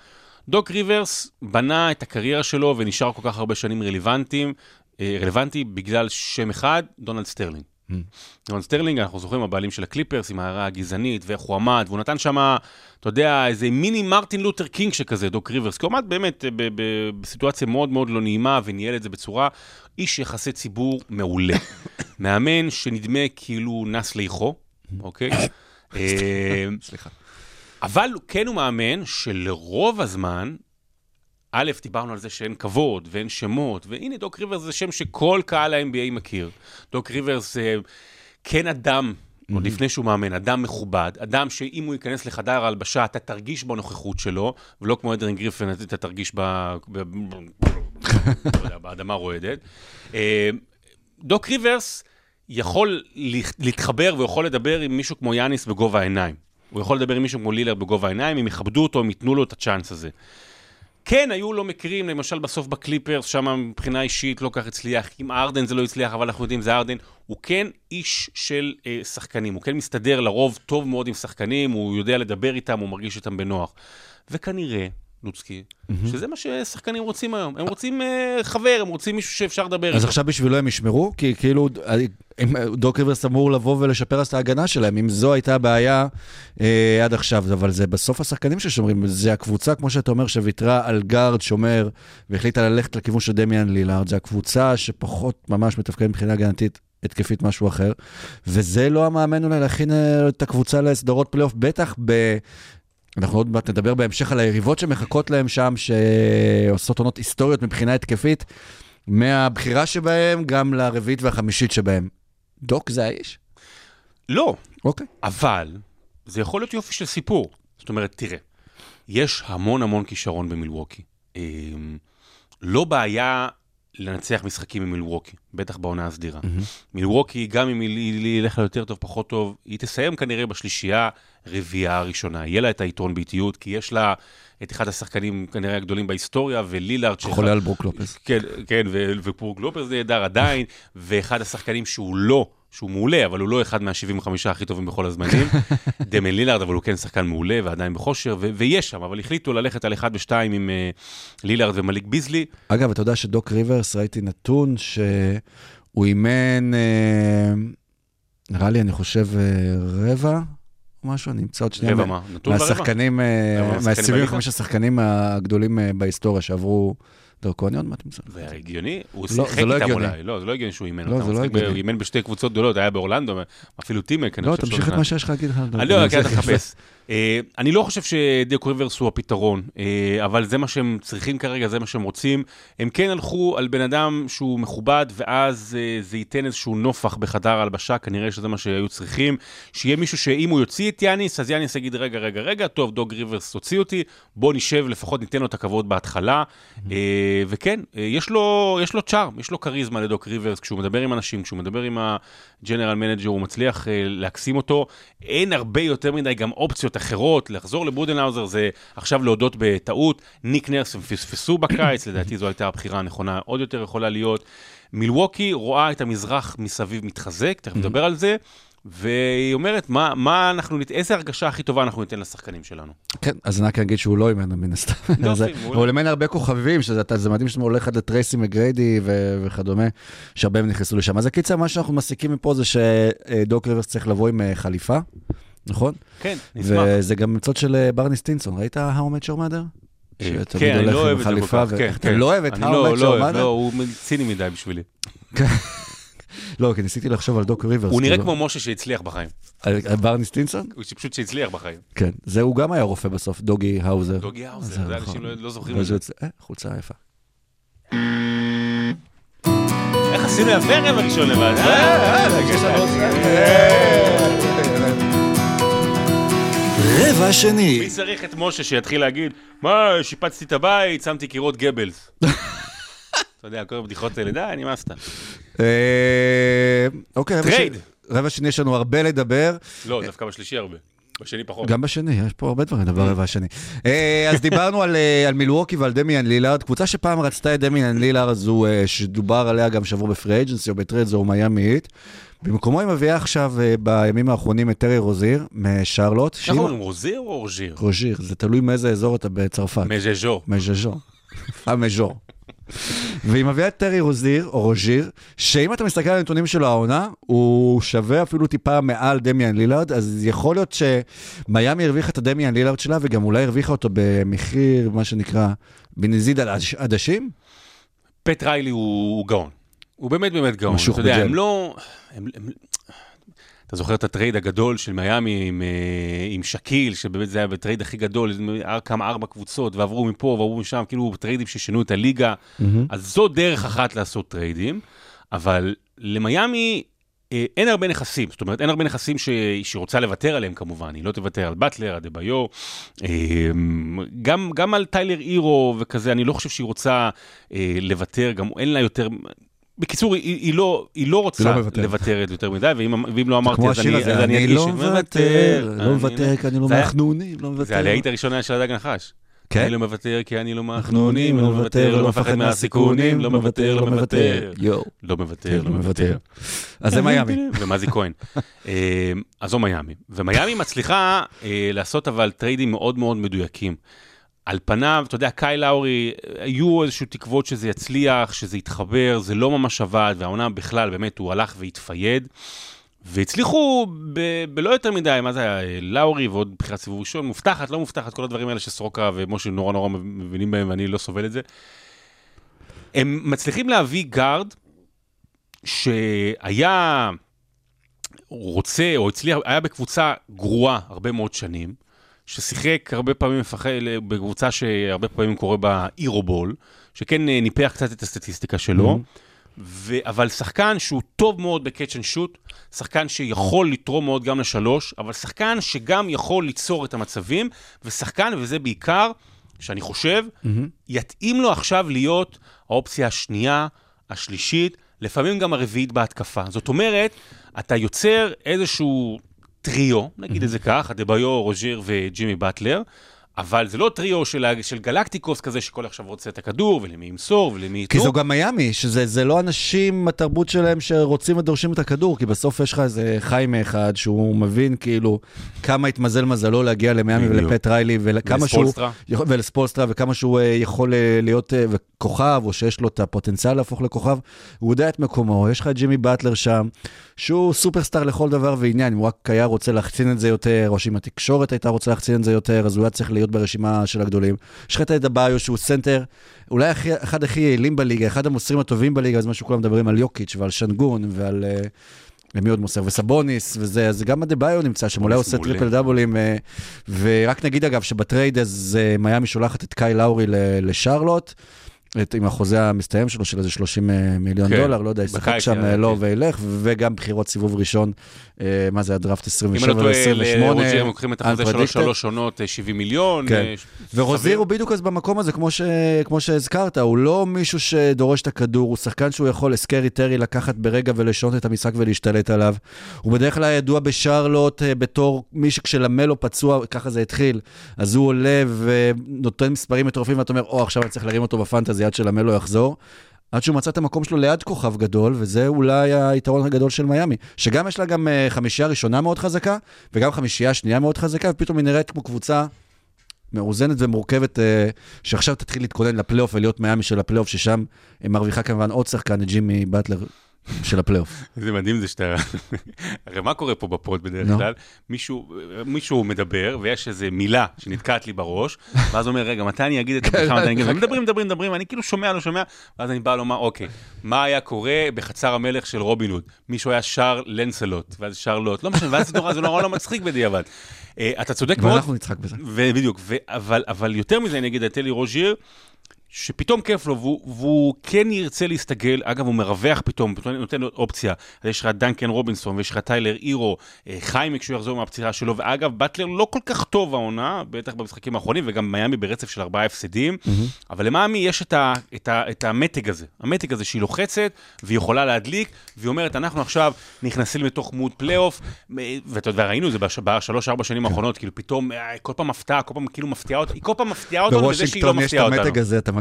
דוק ריברס בנה את הקריירה שלו ונשאר כל כך הרבה שנים רלוונטיים, אה, רלוונטי בגלל שם אחד, דונלד סטרלינג. דונלד סטרלינג, אנחנו זוכרים, הבעלים של הקליפרס, עם ההערה הגזענית, ואיך הוא עמד, והוא נתן שם, אתה יודע, איזה מיני מרטין לותר קינג שכזה, דוק ריברס, כי הוא עמד באמת ב- בסיטואציה מאוד מאוד לא נעימה, וניהל את זה בצורה, איש יחסי ציבור מעולה. [COUGHS] מאמן שנדמה כאילו נס לאיחו, אוקיי? [COUGHS] אה, סליחה. אבל כן הוא מאמן שלרוב הזמן, א', דיברנו על זה שאין כבוד ואין שמות, והנה דוק ריברס זה שם שכל קהל ה-NBA מכיר. דוק ריברס זה כן אדם, עוד לפני שהוא מאמן, אדם מכובד, אדם שאם הוא ייכנס לחדר ההלבשה, אתה תרגיש בנוכחות שלו, ולא כמו אדרין גריפן, אתה תרגיש ב... ב... לא יודע, באדמה רועדת. אה, דוק ריברס יכול לה- להתחבר ויכול לדבר עם מישהו כמו יאניס בגובה העיניים. הוא יכול לדבר עם מישהו כמו לילר בגובה העיניים, אם יכבדו אותו, אם ייתנו לו את הצ'אנס הזה. כן, היו לו מקרים, למשל בסוף בקליפרס, שם מבחינה אישית לא כך הצליח. עם ארדן זה לא הצליח, אבל אנחנו יודעים, זה ארדן. הוא כן איש של אה, שחקנים, הוא כן מסתדר לרוב טוב מאוד עם שחקנים, הוא יודע לדבר איתם, הוא מרגיש איתם בנוח. וכנראה, לוצקי, שזה מה ששחקנים רוצים היום. הם רוצים אה, חבר, הם רוצים מישהו שאפשר לדבר אז איתו. עכשיו בשבילו הם ישמרו? כי כאילו, אם דוק ריברס אמור לבוא ולשפר אז את ההגנה שלהם, אם זו הייתה הבעיה אה, עד עכשיו, אבל זה בסוף השחקנים ששומרים, זה הקבוצה, כמו שאתה אומר, שוויתרה על גארד שומר והחליטה ללכת לכיוון של דמיאן לילארד, זה הקבוצה שפחות ממש מתפקדת מבחינה הגנתית. התקפית משהו אחר, וזה לא המאמן אולי להכין אה, את הקבוצה לסדרות פלייאוף, בטח ב... אנחנו עוד מעט נדבר בהמשך על היריבות שמחכות להם שם, שעושות עונות היסטוריות מבחינה התקפית, מהבחירה שבהם גם לרביעית והחמישית שבהם. דוק זה האיש? לא, אוקיי. אבל זה יכול להיות יופי של סיפור. זאת אומרת, תראה, יש המון המון כישרון במילווקי. אמ, לא בעיה לנצח משחקים ממילווקי, בטח בעונה הסדירה. מילווקי, גם אם היא ילך לה יותר טוב, פחות טוב, היא תסיים כנראה בשלישייה, רביעייה הראשונה. יהיה לה את היתרון באיטיות, כי יש לה את אחד השחקנים כנראה הגדולים בהיסטוריה, ולילארד... שאחד- חולה על ברוק לופס. כן, כן, ו- וברוק לופס נהדר עדיין, ואחד השחקנים שהוא לא, שהוא מעולה, אבל הוא לא אחד מה-75 הכי טובים בכל הזמנים, [LAUGHS] דמן לילארד, אבל הוא כן שחקן מעולה ועדיין בכושר, ו- ויש שם, אבל החליטו ללכת על אחד ושתיים עם uh, לילארד ומליק ביזלי. אגב, אתה יודע שדוק ריברס, ראיתי נתון שהוא אימן, אה, נראה לי, אני חושב, אה, רבע משהו, אני אמצא עוד שנייה. רבע מה-? נתון ברבע? מהשחקנים, אה, רבע מהשחקנים מה-75 בליגה? השחקנים הגדולים בהיסטוריה שעברו דרכו, אני עוד מעט אמצא. והגיוני, הוא לא, שיחק זה לא איתם הגיוני. אולי, לא, זה לא הגיוני שהוא אימן לא, אותם, זה הוא לא הגיוני. הוא אימן בשתי קבוצות גדולות, היה באורלנדו, אפילו טימק, אני לא, חושב תמשיך את. מה שיש לך להגיד לך. אני לא, כן, אתה מחפש. אה, אני לא חושב שדוק ריברס הוא הפתרון, אה, אבל זה מה שהם צריכים כרגע, זה מה שהם רוצים. הם כן הלכו על בן אדם שהוא מכובד, ואז אה, זה ייתן איזשהו נופח בחדר ההלבשה, כנראה שזה מה שהיו צריכים. שיהיה מישהו שאם הוא יוציא את יאניס, אז יאניס יגיד, רגע, רגע, רגע, טוב, דוק ריברס הוציא אותי, בוא נשב, לפחות ניתן לו את הכבוד בהתחלה. אה, וכן, יש לו, יש לו charm, יש לו כריזמה לדוק ריברס, כשהוא מדבר עם אנשים, כשהוא מדבר עם ה general manager, הוא מצליח להקסים אותו. אין הרבה יותר מדי גם אופציות אחרות, לחזור לבודנהאוזר זה עכשיו להודות בטעות. ניק נרס הם פספסו בקיץ, לדעתי זו הייתה הבחירה הנכונה, עוד יותר יכולה להיות. מילווקי רואה את המזרח מסביב מתחזק, תכף נדבר על זה. והיא אומרת, מה, מה אנחנו, איזה הרגשה הכי טובה אנחנו ניתן לשחקנים שלנו? כן, אז אני רק אגיד שהוא לא אימן מן הסתם. מעולה. הוא אימן הרבה כוכבים, שזה זה מדהים שאתה הולך עד לטרייסי מגריידי וכדומה, שהרבה מהם נכנסו לשם. אז הקיצר, מה שאנחנו מסיקים מפה זה שדוק ריברס צריך לבוא עם אה, חליפה, נכון? כן, נשמח. וזה גם מוצא של אה, ברני סטינסון, ראית How I Met Your Mother? אה, כן, אני לא עם אוהב את זה כל כך, כן, אתה כן. לא אוהב את How לא- I Met לא Your Mother? לא, הוא ציני מדי בשבילי. [LAUGHS] לא, כי ניסיתי לחשוב על דוק ריברס. הוא נראה כאילו. כמו משה שהצליח בחיים. ברני סטינסון? הוא פשוט שהצליח בחיים. כן. זה, הוא גם היה רופא בסוף, דוגי האוזר. דוגי האוזר, זה נכון. אנשים לא- לא זוכרים את זה. אה, חולצה יפה. איך עשינו יפה רבע ראשון לבד? רבע שני. מי צריך את משה שיתחיל להגיד, מה, שיפצתי את הבית, שמתי קירות גבס. [LAUGHS] אתה יודע, כל הבדיחות האלה, די, נמאסת. אה, אוקיי, טרייד. רבע שני יש לנו הרבה לדבר, לא, דווקא בשלישי הרבה. בשני פחות. גם בשני, יש פה הרבה דברים לדבר רבע השני. אה, אז דיברנו על, אה, על מילווקי ועל דמיאן לילארד, קבוצה שפעם רצתה את דמיאן לילארד, זו שדובר עליה גם שבוע ב free agency או בטרייד, זו מיאמי היט. במקומו היא מביאה עכשיו, אה, בימים האחרונים, את טרי רוזיר משארלוט. איך אומרים, רוזיר או רוז'יר? רוז'יר, זה תלוי מאיזה אזור אתה בצרפת. מז'ז'ו. מז'ז'ו. המז'ור. והיא מביאה את טרי רוזיר, או רוז'יר, שאם אתה מסתכל על הנתונים שלו העונה, הוא שווה אפילו טיפה מעל דמיאן לילארד, אז יכול להיות שמיאמי הרוויחה את הדמיאן לילארד שלה, וגם אולי הרוויחה אותו במחיר, מה שנקרא, בנזיד עד- עדשים. פט ריילי הוא גאון. הוא באמת באמת גאון. משוך אתה יודע, בג'ל. הם לא... הם- הם- אתה זוכר את הטרייד הגדול של מיאמי עם, אה, עם שאקיל, שבאמת זה היה בטרייד הכי גדול, כמה ארבע קבוצות, ועברו מפה ועברו משם, כאילו טריידים ששינו את הליגה. אז זו דרך אחת לעשות טריידים, אבל למיאמי אה, אין הרבה נכסים, זאת אומרת, אין הרבה נכסים. שהיא רוצה לוותר עליהם כמובן, היא לא תוותר על באטלר, ביו, אה, גם, גם על טיילר אירו וכזה, אני לא חושב שהיא רוצה אה, לוותר, גם אין לה יותר... בקיצור, היא, היא, לא, היא לא רוצה לא מוותרת. לוותר יותר מדי, ואם, ואם לא אמרתי, אז אני, הזה, אז אני אני אדגיש. לא מוותר, לא מוותר, כי אני לא מחנונים, לא מוותר. זה הלהיט הראשונה של הדג נחש. כן? אני לא מוותר כי אני לא מחנונים, מחנונים, לא מוותר, לא מפחד מהסיכונים, לא מוותר, לא מוותר. לא מוותר, כן, לא מוותר. אז זה [LAUGHS] מיאמי. ומזי כהן. [LAUGHS] אה, אז זו מיאמי. ומיאמי מצליחה אה, לעשות אבל טריידים מאוד מאוד מדויקים. על פניו, אתה יודע, קייל לאורי, היו איזשהו תקוות שזה יצליח, שזה יתחבר, זה לא ממש עבד, והעונה בכלל, באמת, הוא הלך והתפייד. והצליחו ב- בלא יותר מדי, מה זה היה, לאורי ועוד בחירת סיבוב ראשון, מובטחת, לא מובטחת, כל הדברים האלה שסורוקה ומשה נורא נורא מבינים בהם ואני לא סובל את זה. הם מצליחים להביא גארד שהיה רוצה, או הצליח, היה בקבוצה גרועה הרבה מאוד שנים, ששיחק הרבה פעמים מפחד, בקבוצה שהרבה פעמים קורה בה hero ball, שכן אה, ניפח קצת את הסטטיסטיקה שלו. ו... אבל שחקן שהוא טוב מאוד ב catch and shoot, שחקן שיכול לתרום מאוד גם לשלוש, אבל שחקן שגם יכול ליצור את המצבים, ושחקן, וזה בעיקר, שאני חושב, יתאים לו עכשיו להיות האופציה השנייה, השלישית, לפעמים גם הרביעית בהתקפה. זאת אומרת, אתה יוצר איזשהו טריו, נגיד את זה כך, אדבאיו, רוז'יר וג'ימי באטלר, אבל זה לא טריו של, של גלקטיקוס כזה שכל עכשיו רוצה את הכדור, ולמי ימסור, ולמי כי ייתנו. זו גם מיאמי, שזה זה לא אנשים, התרבות שלהם שרוצים ודורשים את הכדור, כי בסוף יש לך איזה חיימה אחד שהוא מבין כאילו כמה התמזל מזלו להגיע למיאמי. ולפאט ריילי, וכמה שהוא... ולספולסטרה. ולספולסטרה, וכמה שהוא אה, יכול אה, להיות אה, כוכב, או שיש לו את הפוטנציאל להפוך לכוכב, הוא יודע את מקומו, יש לך את ג'ימי באטלר שם, שהוא סופרסטאר לכל דבר ועניין, אם הוא רק היה רוצה להחצין את זה יותר, או שאם התקשורת הייתה רוצה להחצין את זה יותר, אז הוא היה צריך להיות ברשימה של הגדולים. יש לך את אדבאיו שהוא סנטר, אולי הכי, אחד הכי יעילים בליגה, אחד המוסרים הטובים בליגה, אז מה שכולם מדברים על יוקיץ' ועל שנגון ועל... אה, למי עוד מוסר? וסבוניס, וזה, אז גם אדבאיו נמצא שם, אולי עושה. טריפל דאבלים. אה, ורק נגיד אגב, שבטרייד אז אה, מיאמי שולחת את קייל לאורי לשרלוט, את, עם החוזה המסתיים שלו של איזה 30 אה, מיליון כן, דולר, לא יודע, ישחק שם, אה, לא כן. וילך, וגם בחירות סיבוב ראשון, אה, מה זה, הדראפט אם 27 אני לא טועה, ו-28. הם לוקחים את החוזה שלו. שלוש עונות, אה, 70 מיליון. כן. אה, ש- ורוזיר. הוא בדיוק אז במקום הזה, כמו, ש... כמו שהזכרת, הוא לא מישהו שדורש את הכדור, הוא שחקן שהוא יכול ל Scary Terry לקחת ברגע ולשנות את המשחק ולהשתלט עליו. הוא בדרך כלל ידוע בשרלוט אה, בתור מי שכשלמלו פצוע, ככה זה התחיל, אז הוא עולה ונותן מספרים מטורפים, ואתה אומר, או, עכשיו אני צריך להרים אותו בפנטזי עד שלמלו יחזור. עד שהוא מצא את המקום שלו ליד כוכב גדול, וזה אולי היתרון הגדול של מיאמי. שגם יש לה גם אה, חמישייה ראשונה מאוד חזקה, וגם חמישייה שנייה מאוד חזקה, ופתאום היא נראית כמו קבוצה מאוזנת ומורכבת, אה, שעכשיו תתחיל להתכונן לפלייאוף ולהיות מיאמי של הפלייאוף, ששם אה, מרוויחה כמובן עוד שחקן, ג'ימי באטלר של הפלייאוף. איזה מדהים זה שאתה... הרי מה קורה פה בפוד בדרך נו. כלל? מישהו, מישהו מדבר, ויש איזו מילה שנתקעת לי בראש, ואז אומר, רגע, מתי אני אגיד את הבדיחה, מתי אני אגיד... מדברים, מדברים, מדברים, אני כאילו שומע, לא שומע, ואז אני בא לומר, אוקיי, מה היה קורה בחצר המלך של רובין הוד? מישהו היה שר לנסלוט, ואז שר לוט, לא משנה, ואז זה נורא, זה נורא לא מצחיק בדיעבד. אה, אתה צודק מאוד, ואנחנו נצחק בזה. ובדיוק, ו- אבל, אבל יותר מזה, אני אגיד, הייתה לי רוז'יר, שפתאום כיף לו, והוא, והוא כן ירצה להסתגל, אגב, הוא מרווח פתאום, פתאום נותן לו אופציה. אז יש לך דנקן רובינסון, ויש לך טיילר הירו, אה, חיימי כשהוא יחזור מהפציעה שלו, ואגב, באטלר לא כל כך טוב העונה, בטח במשחקים האחרונים, וגם מיאמי ברצף של ארבעה הפסדים, אבל למיאמי יש את, ה, את, ה, את המתג הזה, המתג הזה שהיא לוחצת, והיא יכולה להדליק, והיא אומרת, אנחנו עכשיו נכנסים לתוך מוד פלייאוף, אה, ואתה יודע, ראינו את זה בש- בשלוש-ארבע שנים האחרונות, כאילו פתאום, אה, כל פעם מפתיעה, כל פעם כאילו מפתיעה אותנו, היא כל פעם מפתיעה אותנו בזה שהיא לא בוושינגטון יש את מפתיעה אותנו.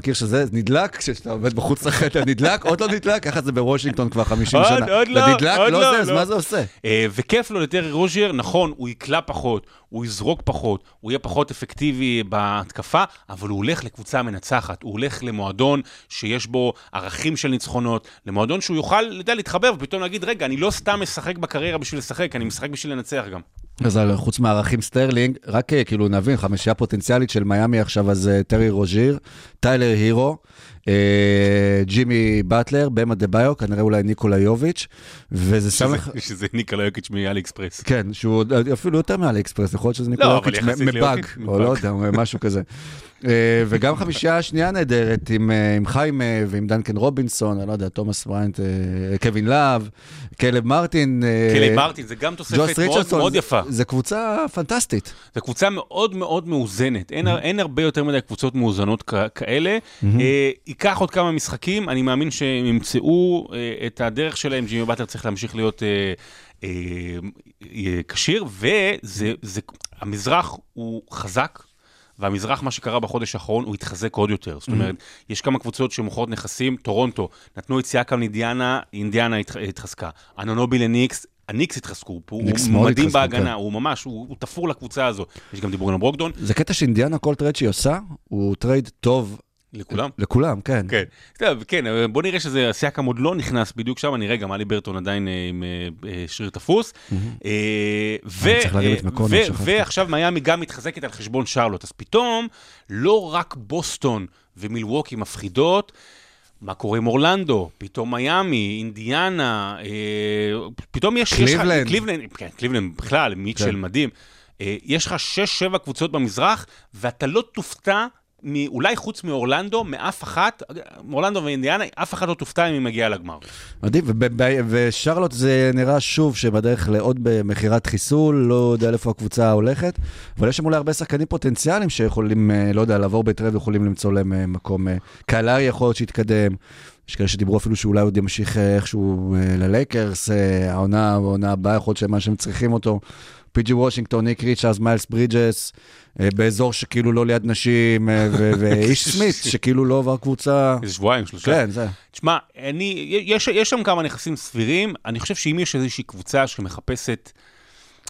מכיר שזה נדלק כשאתה עומד בחוץ לחדר, נדלק, עוד לא נדלק, ככה זה בוושינגטון כבר 50 עוד- שנה. עוד לא, זה נדלק, עוד לא לא, זה, אז לא. מה זה עושה? אה, וכיף לו לטרי רוז'יר, נכון, הוא יקלע פחות, הוא יזרוק פחות, הוא יהיה פחות אפקטיבי בהתקפה, אבל הוא הולך לקבוצה מנצחת, הוא הולך למועדון שיש בו ערכים של ניצחונות, למועדון שהוא יוכל, אתה יודע, להתחבר ופתאום להגיד, רגע, אני לא סתם משחק בקריירה בשביל לשחק, אני משחק בשביל לנצח גם. אז על- חוץ מהערכים סטרלינג, רק אה, כאילו נבין, חמישייה פוטנציאלית של מיאמי עכשיו, אז אה, טרי רוז'יר, טיילר הירו, אה, ג'ימי באטלר, באם אדבאיו, כנראה אולי ניקולה יוביץ', וזה שם לך... [LAUGHS] שזה- ניקולה יוקיץ' מעלי אקספרס. כן, שהוא אפילו יותר מעלי אקספרס, יכול להיות שזה ניקולה לא, יוקיץ' יחסית מבאג, או לא. יודע, משהו כזה. אה, וגם חמישייה שנייה נהדרת עם, אה, עם חיים ועם דנקן רובינסון, אני לא יודע, תומאס בריינט, אה, קווין לאב, קיילב מרטין. קיילב מרטין, זה גם תוספת מאוד מאוד זה- יפה. זה קבוצה פנטסטית. זו קבוצה מאוד מאוד מאוזנת, אין, אין הרבה יותר מדי קבוצות מאוזנות כאלה. אה, ייקח עוד כמה משחקים, אני מאמין שהם ימצאו את הדרך שלהם, ג'ימי באטלר צריך להמשיך להיות אה, אה, אה, כשיר, והמזרח הוא חזק. והמזרח, מה שקרה בחודש האחרון, הוא התחזק עוד יותר. זאת אומרת, יש כמה קבוצות שמוכרות נכסים, טורונטו, נתנו את סיאקם לאינדיאנה, אינדיאנה התח- התחזקה. אנונובי לניקס, הניקס התחזקו, הוא מדהים בהגנה, כן. הוא ממש, הוא הוא תפור לקבוצה הזו. יש גם דיבורים על ברוקדון, זה קטע שאינדיאנה, כל טרייד שהיא עושה, הוא טרייד טוב לכולם. לכולם, כן. כן, טוב, כן, בוא נראה שזה, סיאקם עוד לא נכנס בדיוק שם, נראה גם הליברטון עדיין אה, עם אה, אה, שריר תפוס. ועכשיו מיאמי גם מתחזקת על חשבון שרלוט, אז פתאום לא רק בוסטון ומילווקי מפחידות, מה קורה עם אורלנדו, פתאום מיאמי, אינדיאנה, אה, פתאום יש... קליבלנד. קליבלנד, כן, קליבלנד בכלל, מיטשל כן. מדהים. אה, יש לך 6-7 קבוצות במזרח, ואתה לא תופתע, אולי חוץ מאורלנדו, מאף אחת, מאורלנדו ואינדיאנה, אף אחת לא תופתע אם היא מגיעה לגמר. מדהים, ושרלוט זה נראה שוב שבדרך לעוד במכירת חיסול, לא יודע לאיפה הקבוצה הולכת, אבל יש שם אולי הרבה שחקנים פוטנציאליים שיכולים, אה, לא יודע, לעבור בטרייד ויכולים למצוא להם אה, מקום. אה, קהלרי יכול להיות שיתקדם. יש כאלה שדיברו אפילו שאולי עוד ימשיך איכשהו ללייקרס, העונה, העונה הבאה, יכול להיות שמה שהם צריכים אותו. פי.ג'י וושינגטון, ניק ריצ'רס, מיילס ברידג'ס, אה, באזור שכאילו לא ליד נשים, אה, ואיש סמית, [LAUGHS] שכאילו לא עבר קבוצה. איזה שבועיים, שלושה. כן, זה. תשמע, אני, יש, יש שם כמה נכסים סבירים, אני חושב שאם יש איזושהי קבוצה שמחפשת,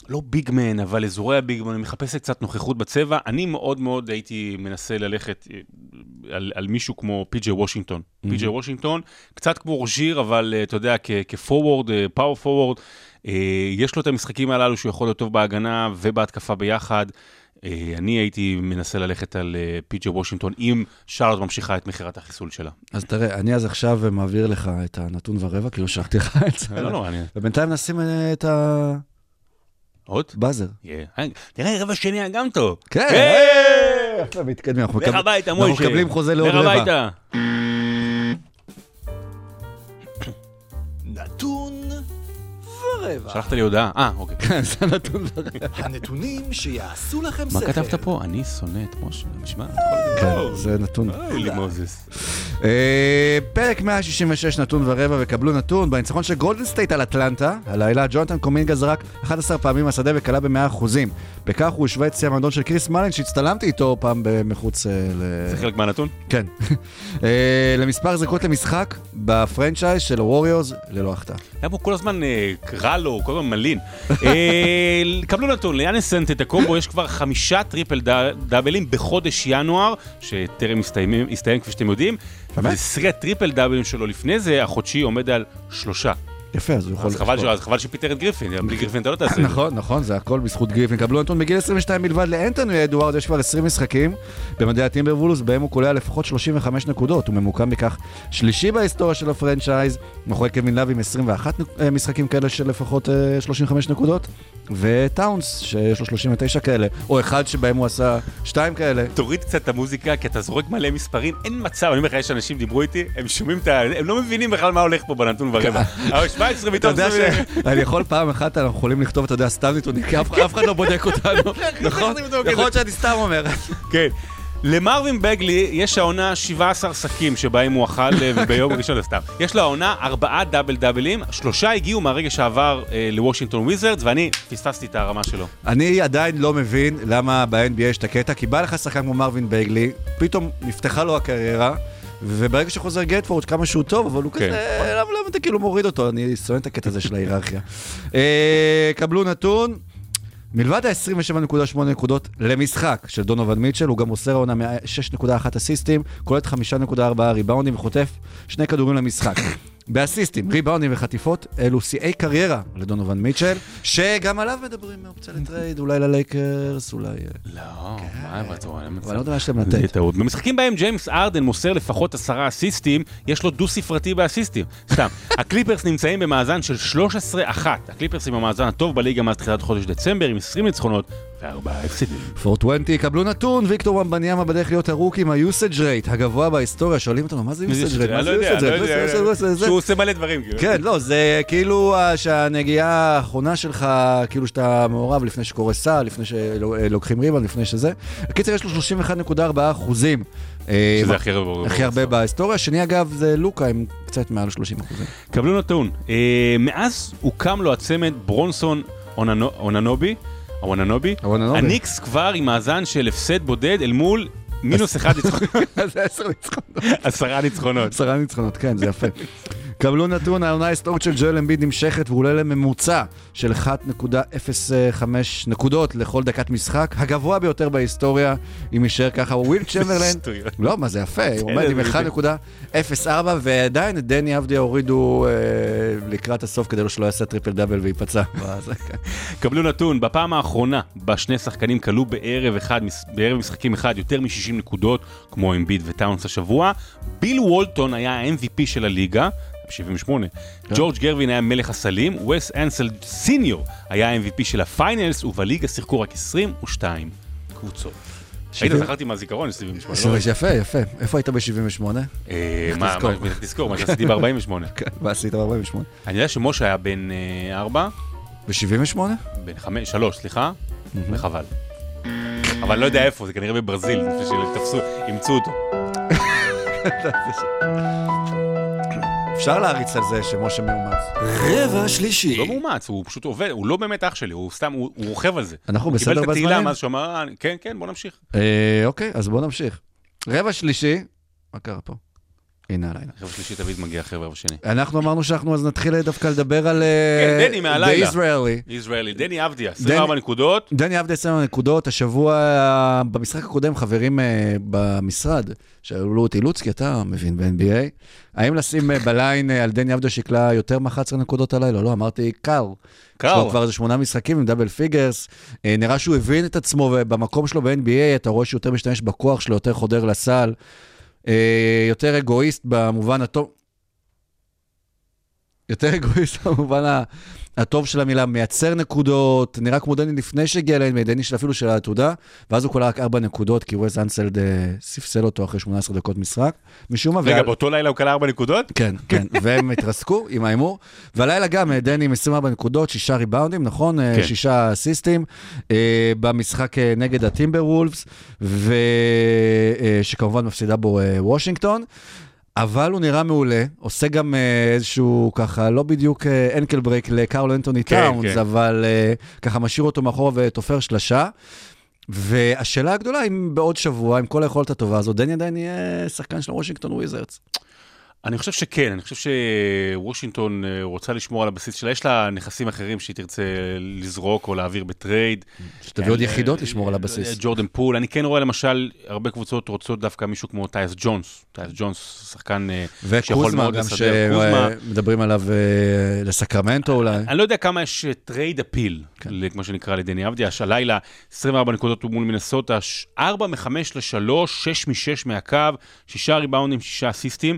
לא big man, אבל אזורי ה big man, מחפשת קצת נוכחות בצבע, אני מאוד מאוד הייתי מנסה ללכת אה, על, על מישהו כמו פי.ג'יי וושינגטון. פי.ג'יי וושינגטון, קצת כמו רוז'יר, אבל אתה יודע, כפורוורד, פאוור פורוורד, יש לו את המשחקים הללו שהוא יכול להיות טוב בהגנה ובהתקפה ביחד. אה, אני הייתי מנסה ללכת על אה, פי.ג'יי וושינגטון, אם שרלוט ממשיכה את מכירת החיסול שלה. אז תראה, אני אז עכשיו מעביר לך את הנתון ורבע, כאילו שלחתי לך את זה. לא, לא, אני... ובינתיים נשים אה, את עוד? הבאזר. כן. תראה, רבע שני היה גם טוב. כן! אה, מתקדמים, לך הביתה, מוישה. אנחנו מקבלים חוזה לעוד לך רבע. הביתה. ורבע. שלחת לי הודעה. אה, אוקיי. כן, [LAUGHS] זה הנתון ורבע. הנתונים שיעשו לכם מה שכל. כתבת פה? אני שונא את משה. נשמע? כן, זה נתון. אוי, לי מוזס. אה, פרק 166 נתון ורבע, וקבלו נתון בניצחון של גולדן סטייט על אטלנטה. הלילה ג'ונתן קומינגה זרק 11 פעמים מהשדה וקלע ב-100%. בכך הוא השווה את שיא המועדון של קריס מלין, שהצטלמתי איתו פעם מחוץ אה, ל... זה חלק מהנתון? כן. [LAUGHS] אה, למספר זריקות למשחק בפרנצ'ייז של הווריורס ללא החטאה. היה פה כל הזמן אה, רע לו, כל הזמן מלין. [LAUGHS] אה, קבלו נתון, ליאנס סנטטקומבו יש כבר חמישה טריפל דאבלים בחודש ינואר, שטרם הסתיים, כפי שאתם יודעים. באמת? ושיא הטריפל דאבלים שלו לפני זה, החודשי, עומד על שלושה. יפה, אז הוא יכול... אז חבל שפיטר את גריפין, בלי גריפין אתה לא תעשה את זה. נכון, נכון, זה הכל בזכות גריפין. קבלו נתון בגיל 22 בלבד לאנטוני אדוארדס, יש כבר 20 משחקים במדי הטימברוולבס, בהם הוא קולע לפחות 35 נקודות. הוא ממוקם בכך שלישי בהיסטוריה של הפרנצ'ייז, מאחורי קווין לאב עם 21 נק- אה, משחקים כאלה של לפחות אה, 35 נקודות, וטאונס, שיש לו 39 כאלה, או אחד שבהם הוא עשה שתיים כאלה. תוריד קצת את המוזיקה, כי אתה זורק מלא מספרים, אין מצב, אני אומר לך, יש אנשים דיברו איתי, הם שומעים את ה... הם לא מבינים בכלל מה הולך פה בנתון [LAUGHS] ורבע. אבל 17 אתה מתוך יודע זה... שאני יכול פעם אחת, אנחנו יכולים לכתוב, אתה יודע, סתם נתונים, כי אף אף אחד לא בודק אותנו, [LAUGHS] נכון? יכול להיות שאני סתם אומר. כן. למרווין בגלי יש העונה 17 שקים שבהם הוא אכל אה, וביום ראשון זה סתם. יש לו העונה ארבעה דאבל דאבלים, שלושה הגיעו מהרגע שעבר אה, לוושינגטון וויזרדס, ואני פספסתי את הרמה שלו. אני עדיין לא מבין למה ב-NBA יש את הקטע, כי בא לך שחקן כמו מרווין בייגלי, פתאום נפתחה לו הקריירה, וברגע שחוזר גטפורד, כמה שהוא טוב, אבל הוא כן. כזה, למה למה אתה כאילו מוריד אותו? אני שונא את הקטע הזה של ההיררכיה. [LAUGHS] אה, קבלו נתון. מלבד ה-27.8 נקודות למשחק של דונובן מיטשל, הוא גם מוסר העונה מ-6.1 אסיסטים, קולט 5.4 ריבאונדים וחוטף שני כדורים למשחק. באסיסטים, ריבאונדים וחטיפות, אלו שיאי קריירה לדונובן מיטשל, שגם עליו מדברים מאופציה לטרייד, אולי ללייקרס, אולי... אה, לא, מה אתה רואה? אבל אני לא יודע מה יש להם זה לתת. טעות. במשחקים בהם ג'יימס הארדן מוסר לפחות עשרה אסיסטים, יש לו דו-ספרתי באסיסטים. סתם. [LAUGHS] הקליפרס נמצאים במאזן של 13-1. הקליפרס עם המאזן הטוב בליגה מאז תחילת חודש דצמבר, עם 20 ניצחונות וארבעה הפסדים. 420, קבלו נתון, ויקטור ומבניאמה בדרך להיות הרוקי עם ה-usage rate הגבוה בהיסטוריה, שואלים אותנו, מה זה usage rate? מה זה usage rate? שהוא עושה מלא דברים, כאילו. כן, לא, זה כאילו ה- שהנגיעה האחרונה שלך, כאילו שאתה מעורב לפני שקורה סל, לפני שלוקחים ריבן, לפני שזה. הקיצר, יש לו 31.4 אחוזים. אה, שזה הכי הרבה. הכי הרבה בהיסטוריה. השני, אגב, זה לוקה עם קצת מעל 30 אחוזים. קבלו נתון, אה, מאז הוקם לו הצמד ברונסון אוננו- אוננובי, אוננובי, אוננובי. הניקס כבר עם מאזן של הפסד בודד אל מול מינוס אחד ניצחונות, [LAUGHS] זה עשר ניצחונות. עשרה ניצחונות. עשרה ניצחונות, כן, זה יפה. קבלו נתון, העונה ההיסטורית של ג'ואל אמביד נמשכת והוא עולה לממוצע של 1.05 נקודות לכל דקת משחק, הגבוה ביותר בהיסטוריה, אם יישאר ככה. וויל צ'מברלן, שטויות. לא, מה זה יפה, הוא עומד עם זה 1.04 ועדיין את דני אבדיה הורידו אה, לקראת הסוף כדי שלא יעשה טריפל דאבל וייפצע. [LAUGHS] כן. קבלו נתון, בפעם האחרונה בה שני שחקנים קלעו בערב אחד, בערב משחקים אחד יותר מ-60 נקודות, כמו אמביד וטאונס השבוע, ביל וולטון היה ה-MVP של הליגה. ב-78. ג'ורג' גרווין היה מלך הסלים, ווס אנסלד סיניור היה ה-MVP של ה Finals, ובליגה שיחקו רק 22 קבוצות. היית זכרתי מהזיכרון, יש 78. לא? יפה, יפה. איפה היית ב-78? אה, מה, תזכור. מה, שעשיתי ב-48. [LAUGHS] כן, מה עשית ב-48? אני יודע שמשה היה בן 4, ב-78? בן 5, 3, סליחה, וחבל. אבל אני לא יודע איפה, זה כנראה בברזיל, לפני שתפסו, אימצו אותו. [LAUGHS] אפשר להריץ על זה שמשה מאומץ. רבע שלישי. לא מאומץ, הוא פשוט עובד, הוא לא באמת אח שלי, הוא סתם, הוא הוא רוכב על זה. אנחנו הוא בסדר קיבל את התהילה בזמנים? מאז שהוא אמר, "אה, כן, כן, בוא נמשיך. אה, אוקיי, אז בואו נמשיך. רבע שלישי, מה קרה פה? הנה הלילה. חבר'ה שלישי תמיד מגיע אחרי רבע שני. אנחנו אמרנו שאנחנו אז נתחיל דווקא לדבר על... אה, כן, דני מהלילה. The Israeli. ישראלי, דני אבדיה, 24 נקודות. דני אבדיה 20 נקודות, השבוע, אה, במשחק הקודם, חברים אה, במשרד, שאלו אותי, לוצקי, אתה מבין ב-NBA, האם לשים אה, בליין אה, על דני אבדיה שיקלע יותר מ-11 נקודות הלילה? לא, אמרתי, קל. קל. יש לו כבר איזה שמונה משחקים עם double figures, אה, נראה שהוא הבין את עצמו, ובמקום שלו ב-NBA אתה רואה שהוא יותר משתמש בכוח שלו, יותר חודר לסל, אה, יותר אגואיסט במובן הטוב. יותר אגואיסט [LAUGHS] במובן הטוב של המילה, מייצר נקודות, נראה כמו דני לפני שהגיע ל-NBA, דני של אפילו של העתודה, ואז הוא כולה רק ארבע נקודות, כי ווס אנסלד אה, ספסל אותו אחרי 18 דקות משחק, משום מה. רגע, ועל- באותו לילה הוא קלע 4 נקודות? כן, כן, [LAUGHS] והם התרסקו עם ההימור. והלילה גם, אה, דני עם 24 נקודות, שישה ריבאונדים, נכון? אה, כן. שישה אסיסטים במשחק נגד הטימבר וולפס, ושכמובן מפסידה בו וושינגטון. אבל הוא נראה מעולה, עושה גם אה, איזשהו ככה, לא בדיוק ankle break לקארל אנטוני כן, טאונס, כן. אבל אה, ככה משאיר אותו מאחורה ותופר שלשה. והשאלה הגדולה, אם בעוד שבוע, עם כל היכולת הטובה הזאת, דני עדיין יהיה שחקן של וושינגטון וויזרדס. אני חושב שכן, אני חושב שוושינגטון אה, רוצה לשמור על הבסיס שלה, יש לה נכסים אחרים שהיא תרצה לזרוק או להעביר בטרייד. שתביא עוד אה, יחידות לשמור על אה, הבסיס. ג'ורדן פול, אני כן רואה למשל, הרבה קבוצות רוצות דווקא מישהו כמו טאיוס ג'ונס. טאיוס ג'ונס, שחקן אה, שיכול וקוזמה מאוד גם לסדר. קוזמה, שמדברים עליו אה, לסקרמנטו אולי. אני לא יודע כמה יש trade appeal, כמו שנקרא לדני אבדיה. הלילה 24 נקודות מול מינסוטה, 4 מ-5 ל-3, 6 מ-6 מהקו, 6 ריבאונדים, 6 אסיסטים.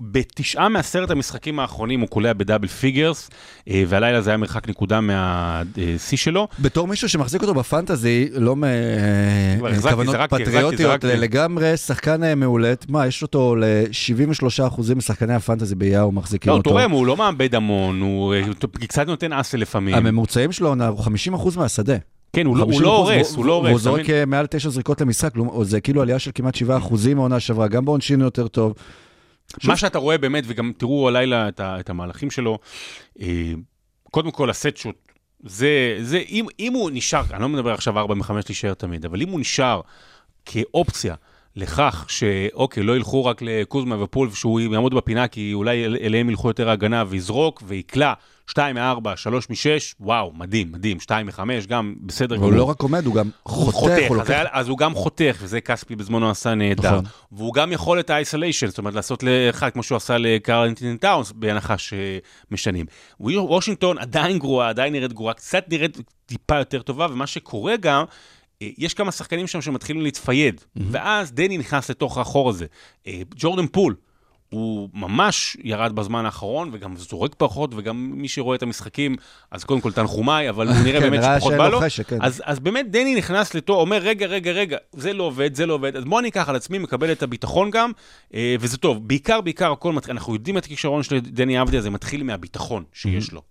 בתשעה מעשרת המשחקים האחרונים הוא קולע ב double figures, אה, והלילה זה היה מרחק נקודה מהשיא שלו. בתור מישהו שמחזיק אותו בפנטזי, לא מכוונות החזקתי, פטריוטיות. לגמרי שחקן אה, מעולה. מה, יש אותו ל-73% משחקני הפנטזי ביהו מחזיקים לא, הוא אותו. תורם, הוא לא מאבד המון, הוא אה, הוא קצת נותן אסל לפעמים. הממוצעים שלו הוא 50% מהשדה. כן, הוא לא- הוא 50% לא הורס, הוא לא הורס. והוא אתה זורק מבין? אה, מעל תשע זריקות למשחק, לעומת- זה כאילו עלייה של כמעט 7% מהעונה שעברה, גם בעונשין הוא יותר טוב. מה שאתה רואה באמת, וגם תראו הלילה את, ה, את המהלכים שלו, אה, קודם כל הסט שוט, זה, זה אם, אם הוא נשאר, אני לא מדבר עכשיו 4 מ-5 להישאר תמיד, אבל אם הוא נשאר כאופציה לכך שאוקיי, לא ילכו רק לקוזמה ופול, ושהוא יעמוד בפינה, כי אולי אל- אליהם ילכו יותר ההגנה, ויזרוק ויקלע 2 מ-4, 3 מ-6, וואו, מדהים, מדהים, 2 מ-5, גם בסדר הוא לא רק עומד, הוא גם הוא חותך, הוא אז, לוקח... היה, אז הוא גם חותך, וזה כספי בזמנו עשה נהדר. נכון. והוא גם יכול את ה isolation, זאת אומרת לעשות לאחד, כמו שהוא עשה לקארל אנטוני טאונס, בהנחה שמשנים. וושינגטון עדיין גרועה, עדיין נראית גרועה, קצת נראית טיפה יותר טובה, ומה שקורה גם, אה, יש כמה שחקנים שם שמתחילים להתפייד, ואז דני נכנס לתוך החור הזה. אה, ג'ורדן פול, הוא ממש ירד בזמן האחרון, וגם זורק פחות, וגם מי שרואה את המשחקים, אז קודם כל תנחומיי, אבל הוא [LAUGHS] נראה כן, באמת שפחות בא לו. חשק, כן. אז, אז באמת דני נכנס לטופ, אומר, רגע, רגע, רגע, זה לא עובד, זה לא עובד, אז בוא אני אקח על עצמי, מקבל את הביטחון גם, אה, וזה טוב. בעיקר, בעיקר, הכל מתחיל, אנחנו יודעים את הכישרון של דני אבדיה, זה מתחיל מהביטחון שיש לו.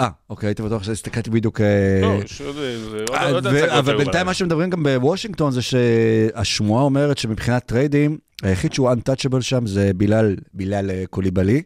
אה, אוקיי, הייתי בטוח שהסתכלתי בדיוק... אה, לא, זה עוד- אה, אבל בינתיים. מה שמדברים גם בוושינגטון זה שהשמועה אומרת שמבחינת טריידים, היחיד שהוא untouchable שם זה בילאל, בילאל אה, קוליבלי.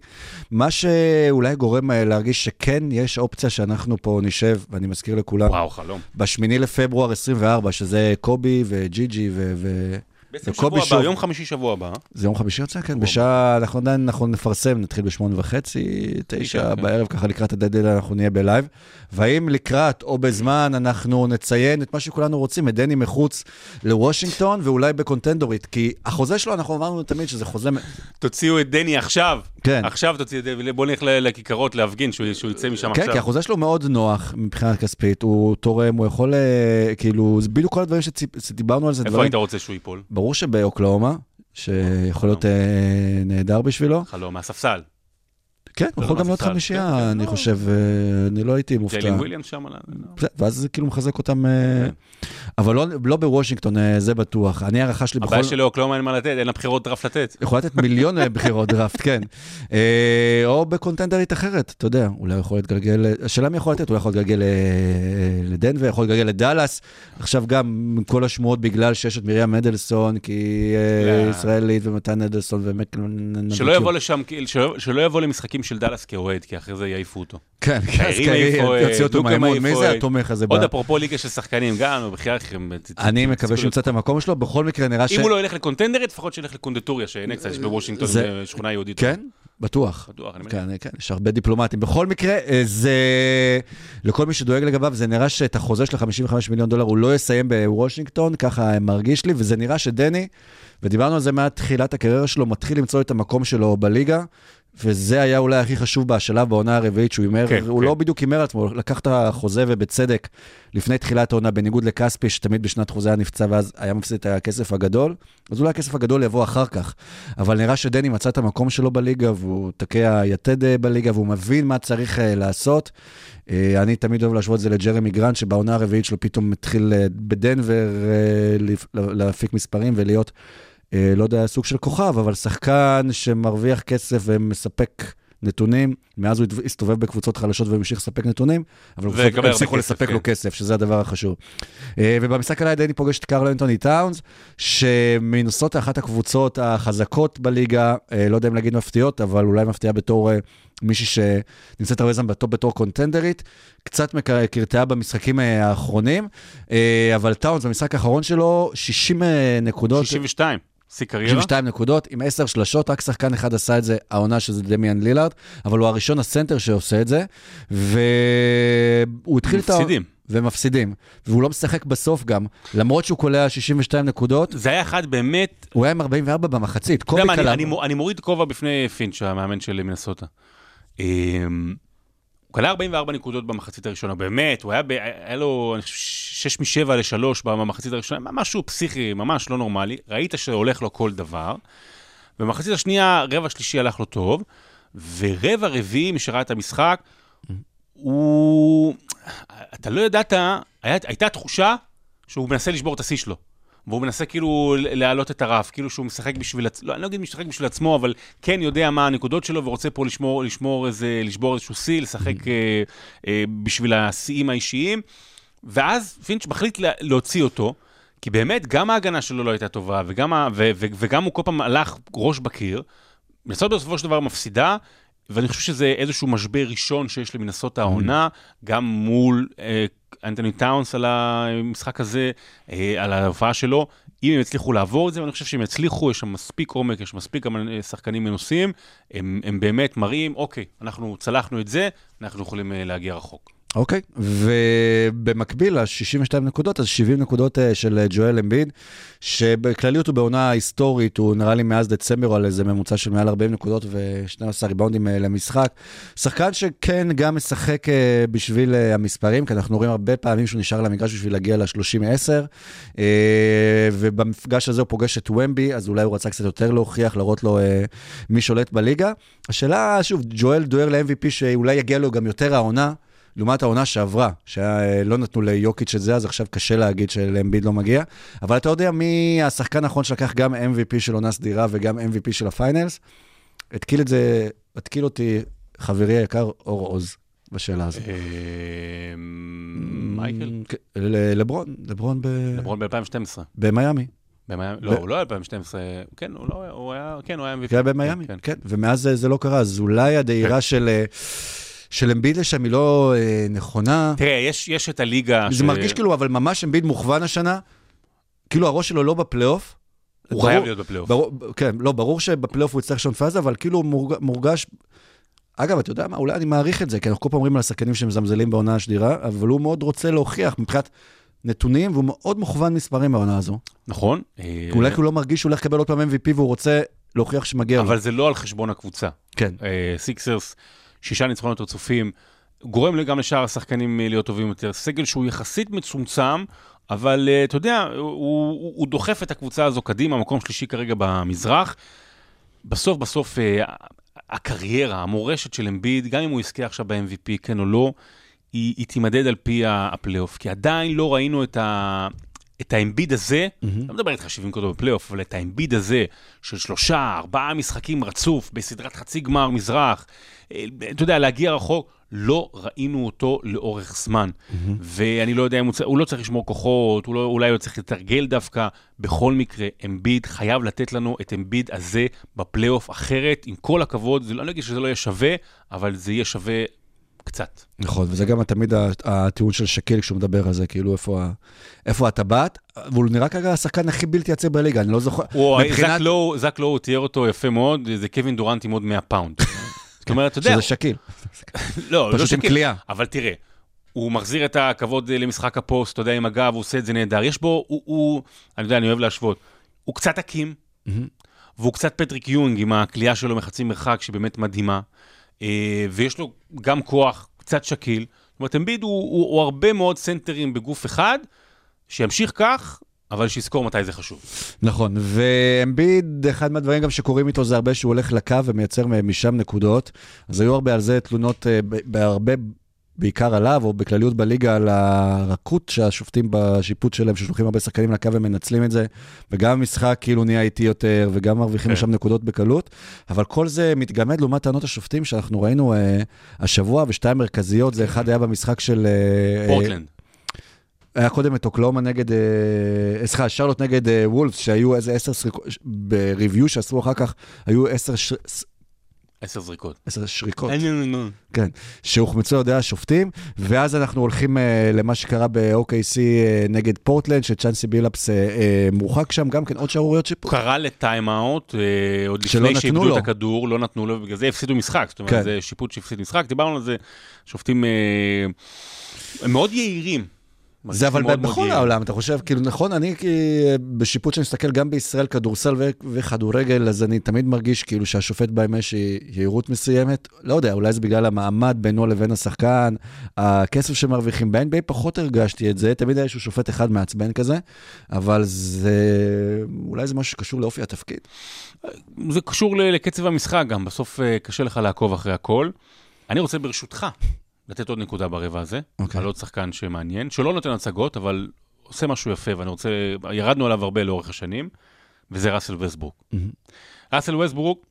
מה שאולי גורם אה, להרגיש שכן יש אופציה שאנחנו פה נשב, ואני מזכיר לכולם, וואו, חלום. בשמיני לפברואר 24, שזה קובי וג'י ג'י ו- ו- בעצם שבוע הבא, שוב- יום חמישי שבוע הבא. זה יום חמישי יוצא, כן, בשעה, אנחנו עדיין, אנחנו נפרסם, נתחיל בשמונה וחצי, תשע כן. בערב, ככה לקראת הדדל אנחנו נהיה בלייב. והאם לקראת או בזמן אנחנו נציין את מה שכולנו רוצים, את דני מחוץ לוושינגטון, ואולי בקונטנדרית, כי החוזה שלו, אנחנו אמרנו תמיד שזה חוזה... תוציאו את דני עכשיו. כן. עכשיו תוציאו את דני, בואו נלך לכיכרות להפגין, שהוא שהוא יצא משם כן, עכשיו. כי החוזה שלו מאוד נוח מבחינה כספית, הוא תורם, הוא יכול, אה, כאילו, זה בדיוק כל הדברים שדיברנו על זה, איפה דברים... היית רוצה שהוא ייפול? ברור שבאוקלאומה, שיכול להיות אה, נהדר בשבילו. חלום, מהספסל. כן, הוא לא יכול גם להיות. חמישייה, כן, אני לא. חושב, אה, אני לא הייתי מופתע. ג'יילין וויליאמס שם. לא. ואז זה כאילו מחזק אותם, אה, כן. אבל לא- לא בוושינגטון, אה, זה בטוח. אני הערכה שלי בכל... הבעיה שלו, אוקלאומה אין מה לתת, אין לה בחירות דראפט לתת. יכול לתת מיליון בחירות דראפט, כן. או בקונטנדרית אחרת, אתה יודע, אולי הוא יכול להתגלגל, השאלה מי יכול לתת, אולי יכול להתגלגל לדנבר, יכול להתגלגל לדאלאס. עכשיו גם כל השמועות בגלל שיש את מרים מדלסון, כי לא. ישראלית ומתן מדלסון ומק... שלא יבוא לשם, כאילו, שלא יבוא למשחקים של דאלאס כאוהד, כי אחרי זה יעיפו אותו. כן, אז קיירי קיירי, מעיף אוהד, יוציא אותו מהאימון. מעיף מי. זה התומך הזה? עוד אפרופו ליגה של שחקנים, גם, ת- אני מקווה תפסיקו שימצא את המקום שלו, בכל מקרה נראה ש... אם הוא לא ילך לקונטנדרית, לפחות שילך לקונדטוריה, שאין קצת, יש בוושינגטון שכונה יהודית. כן, בטוח. בטוח, אני מניח. כן, כן, יש הרבה דיפלומטים. בכל מקרה, אה, זה... לכל מי שדואג לגביו, זה נראה שאת החוזה של ה-55 מיליון דולר הוא לא יסיים בוושינגטון, ככה מרגיש לי, וזה נראה שדני, ודיברנו על זה מתחילת הקריירה שלו, מתחיל למצוא את המקום שלו בליגה, וזה היה אולי הכי חשוב בשלב בעונה הרביעית, שהוא הימר, כן, הוא כן. לא בדיוק הימר על עצמו, לקח את החוזה ובצדק, לפני תחילת העונה, בניגוד לכספי, שתמיד בשנת חוזה היה נפצע ואז היה מפסיד את הכסף הגדול, אז אולי הכסף הגדול יבוא אחר כך. אבל נראה שדני מצא את המקום שלו בליגה, והוא תוקע יתד אה, בליגה, והוא מבין מה צריך אה, לעשות. אה, אני תמיד אוהב להשוות את זה לג'רמי גרנט, שבעונה הרביעית שלו פתאום התחיל אה, בדנבר לפ- להפיק מספרים ולהיות, לא יודע, סוג של כוכב, אבל שחקן שמרוויח כסף ומספק נתונים. מאז הוא הסתובב בקבוצות חלשות והמשיך לספק נתונים, אבל הרבה הצליחו לספק כן. לו כסף, שזה הדבר החשוב. אה, ובמשחק עליי דני פוגש את קרל אנטוני טאונס, שמינסוטה אחת הקבוצות החזקות בליגה, אה, לא יודע אם להגיד מפתיעות, אבל אולי מפתיעה בתור אה, מישהי שנמצאת הרבה זמן בטופ בתור קונטנדרית, קצת קרטעה במשחקים אה, האחרונים, אה, אבל טאונס במשחק האחרון שלו, 60 אה, נקודות. 62, שיא קריירה. 62 נקודות, עם 10 שלשות, רק שחקן אחד עשה את זה, העונה שזה דמיאן לילארד, אבל הוא הראשון הסנטר שעושה את זה, והוא התחיל את ה... מפסידים. ומפסידים. והוא לא משחק בסוף גם, למרות שהוא קולע 62 נקודות, זה היה אחד באמת, הוא היה עם 44 במחצית. קובי אני- קלע... אני מו- אני מוריד כובע בפני פינץ', המאמן של מינסוטה. הוא קלע 44 נקודות במחצית הראשונה, באמת, הוא היה, ב- היה לו 6 מ-7 ל-3 במחצית הראשונה, משהו פסיכי, ממש לא נורמלי. ראית שהולך לו כל דבר. במחצית השנייה, רבע שלישי הלך לו טוב, ורבע רביעי, מי שראה את המשחק, הוא... אתה לא ידעת, היה, הייתה תחושה שהוא מנסה לשבור את השיא שלו. והוא מנסה כאילו להעלות את הרף, כאילו שהוא משחק בשביל עצמו, לא, אני לא אגיד משחק בשביל עצמו, אבל כן יודע מה הנקודות שלו ורוצה פה לשמור, לשמור איזה, לשבור איזשהו שיא, לשחק אה, אה, בשביל השיאים האישיים. ואז פינץ' מחליט לה, להוציא אותו, כי באמת גם ההגנה שלו לא הייתה טובה, וגם, ה, ו, ו, וגם הוא כל פעם הלך ראש בקיר. מנסות בסופו של דבר מפסידה, ואני חושב שזה איזשהו משבר ראשון שיש למנסות העונה, גם מול אה, אנטוני טאונס על המשחק הזה, אה, על ההופעה שלו. אם הם יצליחו לעבור את זה, ואני חושב שהם יצליחו, יש שם מספיק עומק, יש מספיק גם אה, שחקנים מנוסים, הם, הם באמת מראים, אוקיי, אנחנו צלחנו את זה, אנחנו יכולים אה, להגיע רחוק. אוקיי, ובמקביל ל-62 נקודות, אז 70 נקודות אה, של אה, ג'ואל אמביד, שבכלליות הוא בעונה היסטורית, הוא נראה לי מאז דצמבר על איזה ממוצע של מעל 40 נקודות ו-12 ריבאונדים אה, למשחק. שחקן שכן גם משחק בשביל המספרים, כי אנחנו רואים הרבה פעמים שהוא נשאר למגרש בשביל להגיע ל-30-10, ובמפגש הזה הוא פוגש את ומבי, אז אולי הוא רצה קצת יותר להוכיח, להראות לו מי שולט בליגה. השאלה, שוב, ג'ואל דוהר ל-MVP שאולי יגיע לו גם יותר העונה. לעומת העונה שעברה, שלא נתנו ליוקיץ' את זה, אז עכשיו קשה להגיד שלאמביד לא מגיע. אבל אתה יודע מי השחקן האחרון שלקח גם MVP של עונה סדירה וגם MVP של ה finals? התקיל את זה, התקיל אותי חברי היקר אור עוז בשאלה הזאת. אה, מייקל? כן, לברון, לברון ב- לברון ב-2012. במיאמי. במיאמי? לא, הוא לא היה 2012, כן, הוא לא, הוא היה, כן, הוא היה MVP. זה היה במיאמי, כן, כן, ומאז זה- זה לא קרה, אז אולי הדהירה של... אה, של אמביד לשם היא לא אה, נכונה. תראה, יש, יש את הליגה זה מרגיש כאילו, אבל ממש אמביד מוכוון השנה, כאילו הראש שלו לא בפלייאוף, הוא ברור- חייב להיות בפלייאוף. ברור, כן, לא, ברור שבפלייאוף הוא יצטרך לשנות פאזה, אבל כאילו הוא מורג- מורגש... אגב, אתה יודע מה, אולי אני מעריך את זה, כי אנחנו כל פעם אומרים על השחקנים שמזלזלים בעונה השדירה, אבל הוא מאוד רוצה להוכיח מבחינת נתונים, והוא מאוד מוכוון מספרים בעונה הזו. נכון? אה, אולי כי הוא לא מרגיש שהוא הולך לקבל עוד פעם MVP והוא רוצה להוכיח שמגיע לו. אבל זה לא על חשבון הקבוצה. כן. אה, סיקסרס, שישה ניצחונות רצופים, גורם גם לשאר השחקנים אה, להיות טובים יותר. סגל שהוא יחסית מצומצם, אבל אה, אתה יודע, הוא, הוא, הוא דוחף את הקבוצה הזו קדימה, מקום שלישי כרגע במזרח. בסוף, בסוף, אה, הקריירה, המורשת של אמביד, גם אם הוא יזכה עכשיו ב-MVP, כן או לא, היא, היא תימדד על פי הפלייאוף, כי עדיין לא ראינו את ה... את האמביד הזה, לא מדבר איתך 70 קודם בפלייאוף, אבל את האמביד הזה של שלושה, ארבעה משחקים רצוף בסדרת חצי גמר מזרח, אה, אתה יודע, להגיע רחוק, לא ראינו אותו לאורך זמן. ואני לא יודע אם הוא, צ- הוא לא צריך לשמור כוחות, הוא לא, אולי הוא צריך לתרגל דווקא. בכל מקרה, אמביד חייב לתת לנו את אמביד הזה בפלייאוף, אחרת, עם כל הכבוד, זה לא, אני לא אגיד שזה לא יהיה שווה, אבל זה יהיה שווה קצת. נכון, וזה גם תמיד הטיעון של שאקיל כשהוא מדבר על זה, כאילו איפה, איפה הטבעת, והוא נראה כרגע השחקן הכי בלתי יציב בליגה, אני לא זוכר. הוא, מבחינת- זק לואו, זק לואו תיאר אותו יפה מאוד, זה קווין דורנט עם עוד 100 pound. זאת אומרת, אתה יודע, שזה שאקיל. לא, לא פשוט עם. כליאה. אבל תראה, הוא מחזיר את הכבוד אה, למשחק הפוסט, אתה יודע, עם הגב, הוא עושה את זה נהדר. יש בו, הוא, הוא אני יודע, אני אוהב להשוות, הוא קצת האקים, והוא קצת פטריק יונג עם הכלייה שלו מחצי מרחק, שהיא באמת מדהימה, אה, ויש לו גם כוח, קצת שקיל. זאת אומרת, אמביד הוא, הוא, הוא הרבה מאוד סנטרים בגוף אחד, שימשיך כך, אבל שיזכור מתי זה חשוב. נכון, ואמביד, אחד מהדברים גם שקורים איתו זה הרבה שהוא הולך לקו ומייצר משם נקודות. אז היו הרבה על זה תלונות, אה, בהרבה, בעיקר עליו, או בכלליות בליגה, על הרכות שהשופטים בשיפוט שלהם, ששולחים הרבה שחקנים לקו ומנצלים את זה, וגם המשחק כאילו נהיה איטי יותר, וגם מרוויחים כן. משם נקודות בקלות. אבל כל זה מתגמד לעומת טענות השופטים שאנחנו ראינו אה, השבוע, ושתיים מרכזיות, זה אחד היה במשחק של... אה, אה, פורטלנד. היה קודם את אוקלאומה נגד, אה, סליחה, שרלוט נגד אה, וולפס, שהיו איזה עשר שריקות, בריוויו שעשו אחר כך, היו עשר, עשר זריקות. עשר שריקות, כן, שהוחמצו על ידי השופטים, ואז אנחנו הולכים אה, למה שקרה ב-OKC אה, נגד פורטלנד, שצ'אנסי בילאפס אה, אה, מורחק שם, גם כן עוד שערוריות הוא שיפוט. קרא לטיים-אאוט, אה, עוד לפני נתנו שאיבדו לו. את הכדור, לא נתנו לו, ובגלל זה הפסידו משחק. זאת אומרת, כן. זה שיפוט שהפסיד משחק. דיברנו על זה, שופטים אה, הם מאוד יהירים. זה אבל בכל יעילים. העולם, אתה חושב, כאילו נכון, אני כי בשיפוט שאני מסתכל גם בישראל, כדורסל ו- וכדורגל, אז אני תמיד מרגיש כאילו שהשופט בהם יש יהירות מסוימת. לא יודע, אולי זה בגלל המעמד בינו לבין השחקן, הכסף שמרוויחים. ב-NBA פחות הרגשתי את זה, תמיד היה איזשהו שופט אחד מעצבן כזה, אבל זה, אולי זה משהו שקשור לאופי התפקיד. זה קשור לקצב המשחק גם, בסוף אה, קשה לך לעקוב אחרי הכל. אני רוצה ברשותך לתת עוד נקודה ברבע הזה, אוקיי. על עוד שחקן שמעניין, שלא נותן הצגות, אבל עושה משהו יפה, ואני רוצה, ירדנו עליו הרבה לאורך השנים, וזה ראסל וסטברוק. ראסל וסטברוק,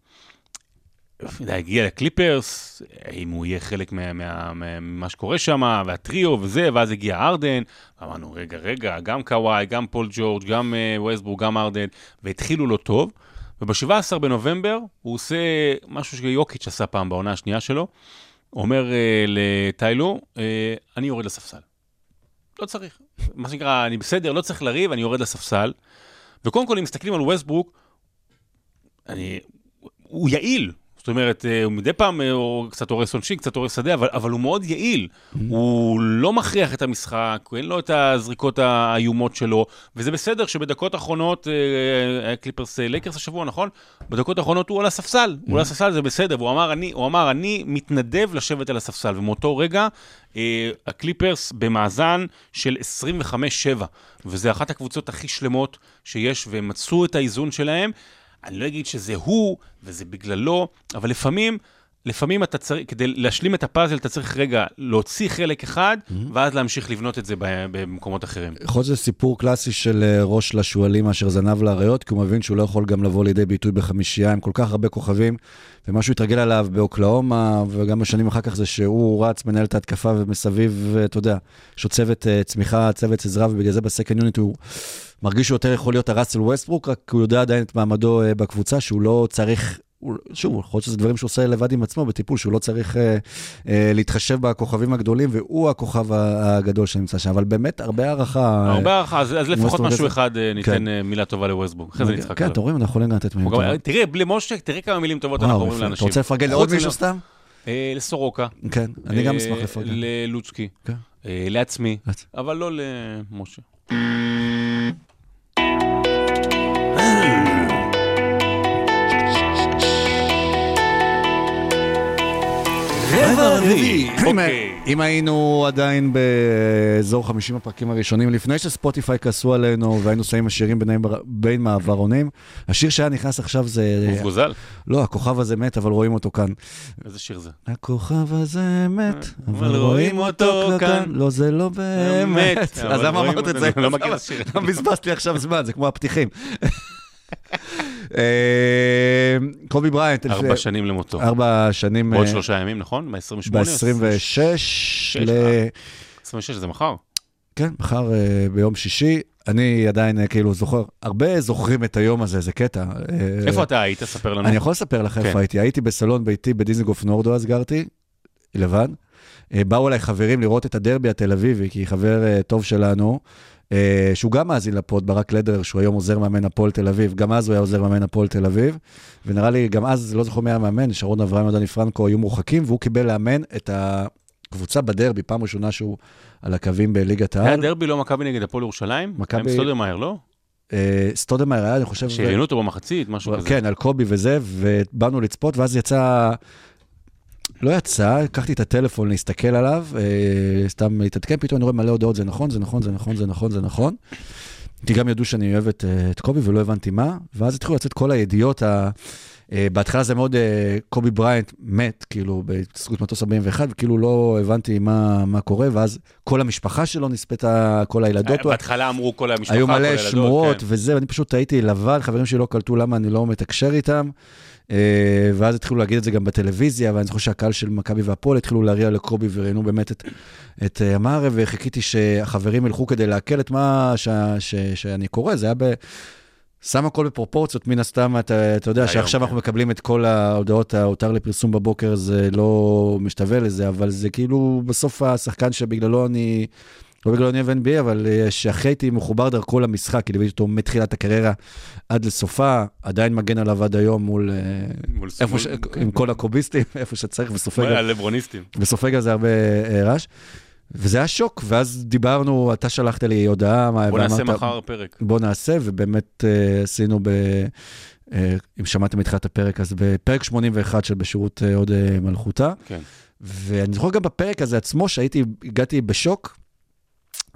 יודע, הגיע לקליפרס, אם הוא יהיה חלק מה- מה- מה- ממה שקורה שם, והטריו וזה, ואז הגיע ארדן, ואמרנו, רגע, רגע, גם קוואי, גם פול ג'ורג', גם uh, ווסטברוק, גם הארדן, והתחילו לו טוב, וב-17 בנובמבר הוא עושה משהו שיוקיץ' עשה פעם בעונה השנייה שלו, אומר uh, לטיי לו, uh, אני יורד לספסל. לא צריך. מה שנקרא, אני בסדר, לא צריך לריב, אני יורד לספסל. וקודם כל, אם מסתכלים על ווסטברוק, אני, הוא יעיל. זאת אומרת, אה, הוא מדי פעם אה, הוא קצת הורס עונשין, קצת הורס שדה, אבל, אבל הוא מאוד יעיל. הוא לא מכריח את המשחק, אין לו את הזריקות האיומות שלו, וזה בסדר שבדקות האחרונות, היה קליפרס אה, לייקרס השבוע, נכון? בדקות האחרונות הוא על הספסל, הוא על הספסל, זה בסדר, והוא אמר, אני, הוא אמר, אני מתנדב לשבת על הספסל, ומאותו רגע, הקליפרס במאזן של 25-7, וזה אחת הקבוצות הכי שלמות שיש, והם מצאו את האיזון שלהם. אני לא אגיד שזה הוא וזה בגללו, אבל לפעמים, לפעמים אתה צריך, כדי להשלים את הפאזל, אתה צריך רגע להוציא חלק אחד, ואז להמשיך לבנות את זה במקומות אחרים. יכול להיות שזה סיפור קלאסי של אה, ראש לשועלים מאשר זנב לאריות, כי הוא מבין שהוא לא יכול גם לבוא לידי ביטוי בחמישייה עם כל כך הרבה כוכבים, ומה שהוא התרגל עליו באוקלאומה, וגם בשנים אחר כך זה שהוא רץ, מנהל את ההתקפה ומסביב, אה, אתה יודע, יש לו צוות אה, צמיחה, צוות עזרה, ובגלל זה בסקנד יוניט הוא מרגיש שהוא יותר יכול להיות הראסל ווסטברוק, רק הוא יודע עדיין את מעמדו אה, בקבוצה, שהוא לא צריך הוא- שוב, יכול להיות שזה דברים שהוא עושה לבד עם עצמו בטיפול, שהוא לא צריך אה, אה, להתחשב בכוכבים הגדולים, והוא הכוכב הגדול שנמצא שם, אבל באמת הרבה הערכה. אה, הרבה הערכה, אז אז לפחות משהו. אחד אה, ניתן כן. אה, מילה טובה לווסטבורג, אחרי זה נצחק כן. אתם רואים, אנחנו יכולים גם לתת מילים טובות. תראה, בלי משה, תראה כמה מילים טובות אנחנו וואו, אומרים יפה. אתה לאנשים. רוצה לפרגן לעוד מישהו סתם? לסורוקה. כן, אני גם אשמח לפרגן. ללוצקי. כן. לעצמי, לעצ- אבל לא למשה. רבע רביעי. אם- אוקיי. אם היינו עדיין באזור 50 הפרקים הראשונים, לפני שספוטיפיי כעסו עלינו והיינו שמים השירים בין מעברונים, השיר שהיה נכנס עכשיו זה... אוף גוזל? לא, הכוכב הזה מת, אבל רואים אותו כאן. איזה שיר זה? הכוכב הזה מת, אבל אבל רואים אותו כאן. לא, זה לא באמת. מת, אז למה אמרת את זה? לא מכיר את השיר. [LAUGHS] בזבזתי עכשיו זמן? זה כמו הפתיחים. אה, קובי בריינט. ארבע שנים למותו. ארבע שנים. בעוד אה, שלושה ימים, נכון? ב-28? ב-26 ל... אה. 26 זה מחר. כן, מחר אה, ביום שישי. אני עדיין אה, כאילו זוכר, הרבה זוכרים את היום הזה, זה קטע. אה, איפה אתה היית? ספר לנו. אני יכול לספר לך איפה כן. הייתי. הייתי בסלון ביתי בדיזנגוף נורדו, אז גרתי, לבד. אה, באו אליי חברים לראות את הדרבי התל אביבי, כי חבר אה, טוב שלנו, אה, שהוא גם מאזין לפוד, ברק לדר, שהוא היום עוזר מאמן הפועל תל אביב, גם אז הוא היה עוזר מאמן הפועל תל אביב, ונראה לי, גם אז, לא זוכר מי היה מאמן, שרון אברהם ודני פרנקו היו מורחקים, והוא קיבל לאמן את הקבוצה בדרבי, פעם ראשונה שהוא על הקווים בליגת היה העל. דרבי לא מכבי נגד הפועל ירושלים? מכבי- סטודמאייר, לא? אה, סטודמאייר היה, אני חושב... שראיינו אותו במחצית, משהו כזה. כן, על קובי וזה, ובאנו לצפות, ואז יצא... לא יצא, לקחתי את הטלפון להסתכל עליו, אה, סתם להתעדכן, פתאום אני רואה מלא הודעות, זה נכון, זה נכון, זה נכון, זה נכון, זה נכון. כי גם ידעו שאני אוהב את, אה, את קובי ולא הבנתי מה, ואז התחילו לצאת כל הידיעות, ה... אה, בהתחלה זה מאוד, אה, קובי בריינט מת, כאילו, בהתעסקות מטוס 41, וכאילו לא הבנתי מה, מה קורה, ואז כל המשפחה שלו נספתה, כל הילדות. בהתחלה אמרו כל המשפחה, היו מלא שמועות כן. וזה, ואני פשוט הייתי לבד, חברים שלי לא קלטו למה אני לא מתקשר איתם. אה, ואז התחילו להגיד את זה גם בטלוויזיה, ואני זוכר שהקהל של מכבי והפועל התחילו להריע לקובי וראיינו באמת את, את המערב, וחיכיתי שהחברים ילכו כדי לעכל את מה ש, ש, שאני קורא, זה היה ב... שם הכל בפרופורציות, מן הסתם, אתה, אתה יודע היום, שעכשיו כן. אנחנו מקבלים את כל ההודעות, ההותר לפרסום בבוקר, זה לא משתווה לזה, אבל זה כאילו בסוף השחקן שבגללו אני, לא בגללו אני אוהב NBA, אבל אה, שאחרי הייתי מחובר דרכו למשחק, כי ליוויתי אותו מתחילת הקריירה עד לסופה, עדיין מגן עליו עד היום מול, אה, מול איפה מול- ש... עם כל הקוביסטים, [LAUGHS] איפה שצריך, וסופג הלברוניסטים. וסופג על זה הרבה אה, רעש. וזה היה שוק, ואז דיברנו, אתה שלחת לי הודעה, מה- בוא נעשה ואמרת, מחר פרק. בוא נעשה, ובאמת אה, עשינו ב... אה, אם שמעתם מתחילת הפרק, אז בפרק 81 של בשירות אה, עוד אה, מלכותה. כן. ואני זוכר גם בפרק הזה עצמו, שהייתי, הגעתי בשוק,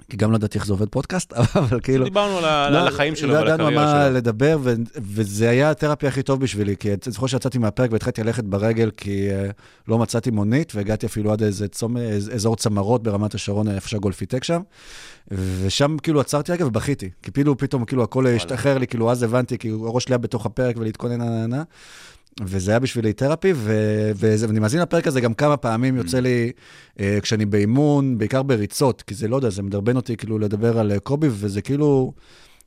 כי גם לא ידעתי איך זה עובד פודקאסט, [LAUGHS] אבל כאילו... דיברנו על ה- לא, על החיים שלו לא ועל ידענו הקריירה מה שלו. לדבר, ו- וזה היה התרפי הכי טוב בשבילי, כי אני זוכר שיצאתי מהפרק והתחלתי ללכת ברגל, כי uh, לא מצאתי מונית, והגעתי אפילו עד איזה אזור צמרות ברמת השרון, איפה שהגולפיטק שם, ושם כאילו עצרתי רגע ובכיתי, כי כאילו פתאום כאילו הכל השתחרר לי, כאילו אז הבנתי, כי הראש שלי היה בתוך הפרק ולהתכונן. וזה היה בשבילי תרפי, ו- וזה- ואני מאזין לפרק הזה גם כמה פעמים, יוצא לי, אה, כשאני באימון, בעיקר בריצות, כי זה, לא יודע, זה מדרבן אותי כאילו לדבר על אה, קובי, וזה כאילו,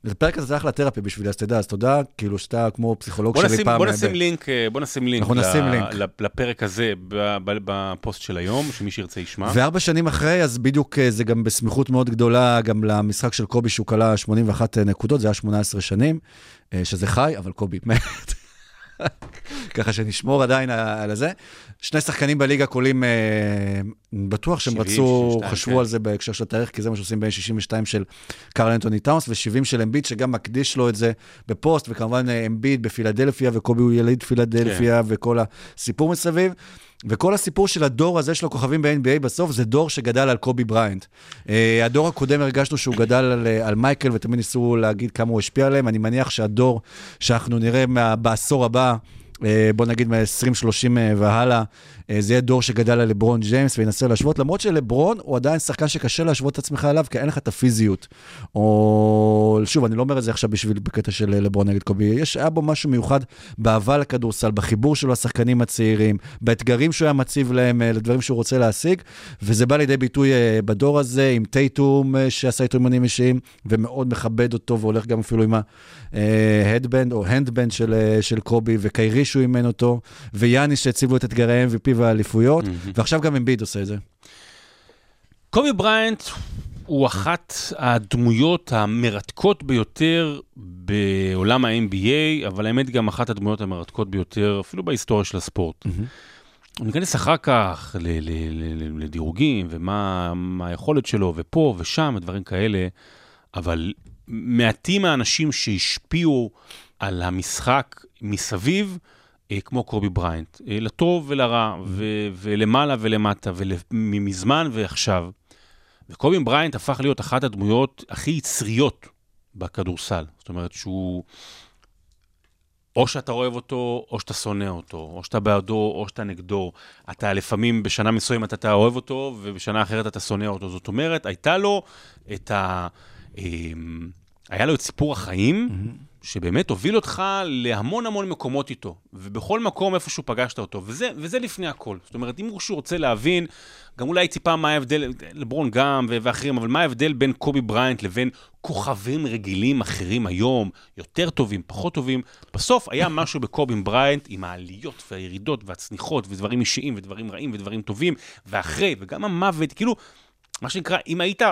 זה פרק הזה זה אחלה תרפי בשבילי, אז תדע, אז תודה, כאילו שאתה כמו פסיכולוג שלי נשים, פעם. בוא נשים ב- לינק, אה, בוא נשים לינק, אנחנו נשים ל- לינק. ל- לפרק הזה בפוסט של היום, שמי שירצה ישמע. וארבע שנים אחרי, אז בדיוק זה גם בסמיכות מאוד גדולה, גם למשחק של קובי, שהוא כלה 81 נקודות, זה היה 18 שנים, שזה חי, אבל קובי מת. ככה שנשמור עדיין על זה. שני שחקנים בליגה קולים, אה, בטוח שהם 70, רצו, 62, חשבו כן. על זה בהקשר של התאריך, כי זה מה שעושים בין 62 של קארל אנטוני טאונס ו-70 של אמביט, שגם מקדיש לו את זה בפוסט, וכמובן אה, אמביד בפילדלפיה, וקובי הוא יליד פילדלפיה, וכל הסיפור מסביב. וכל הסיפור של הדור הזה של הכוכבים ב-NBA בסוף זה דור שגדל על קובי בריינט. Uh, הדור הקודם הרגשנו שהוא גדל על, אה, על מייקל ותמיד ניסו להגיד כמה הוא השפיע עליהם. אני מניח שהדור שאנחנו נראה מה, בעשור הבא, uh, בוא נגיד מ-2030 והלאה, אה, זה יהיה דור שגדל על לברון ג'יימס וינסה להשוות, למרות שלברון הוא עדיין שחקן שקשה להשוות את עצמך אליו, כי אין לך את הפיזיות. או, שוב, אני לא אומר את זה עכשיו בשביל בקטע של אה, לברון נגד קובי, יש, היה בו משהו מיוחד באהבה לכדורסל, בחיבור שלו לשחקנים הצעירים, באתגרים שהוא היה מציב להם, אה, לדברים שהוא רוצה להשיג, וזה בא לידי ביטוי אה, בדור הזה, עם טייטום אה, שעשה איתו אימונים אישיים, ומאוד מכבד אותו, והולך גם אפילו עם ההדבנד או הנדבנד של, אה, של קובי, וקיירי שהוא אימן אותו, ויאניס שהציבו את אתגרי ה-MVP והאליפויות, ועכשיו גם אמביד עושה את זה. קובי בריינט הוא אחת הדמויות המרתקות ביותר בעולם ה-NBA, אבל האמת גם אחת הדמויות המרתקות ביותר אפילו בהיסטוריה של הספורט. ניכנס אחר כך ל- ל- ל- לדירוגים ומה מה היכולת שלו ופה ושם ודברים כאלה, אבל מעטים האנשים שהשפיעו על המשחק מסביב, כמו קובי בריינט, אה, לטוב ולרע, ו- ולמעלה ולמטה, וממזמן ועכשיו. וקובי בריינט הפך להיות אחת הדמויות הכי יצריות בכדורסל. זאת אומרת שהוא... או שאתה אוהב אותו, או שאתה שונא אותו, או שאתה בעדו, או שאתה נגדו. אתה לפעמים, בשנה מסוימת אתה אוהב אותו, ובשנה אחרת אתה שונא אותו. זאת אומרת, הייתה לו את ה... אמ, היה לו את סיפור החיים, שבאמת הוביל אותך להמון המון מקומות איתו, ובכל מקום איפה שהוא פגשת אותו, וזה, וזה לפני הכל. זאת אומרת, אם מישהו רוצה להבין, גם אולי טיפה מה ההבדל, לברון גם ואחרים, אבל מה ההבדל בין קובי בריינט לבין כוכבים רגילים אחרים היום, יותר טובים, פחות טובים, בסוף היה משהו בקובי בריינט עם העליות והירידות והצניחות ודברים אישיים ודברים רעים ודברים טובים, ואחרי, וגם המוות, כאילו, מה שנקרא, אם היית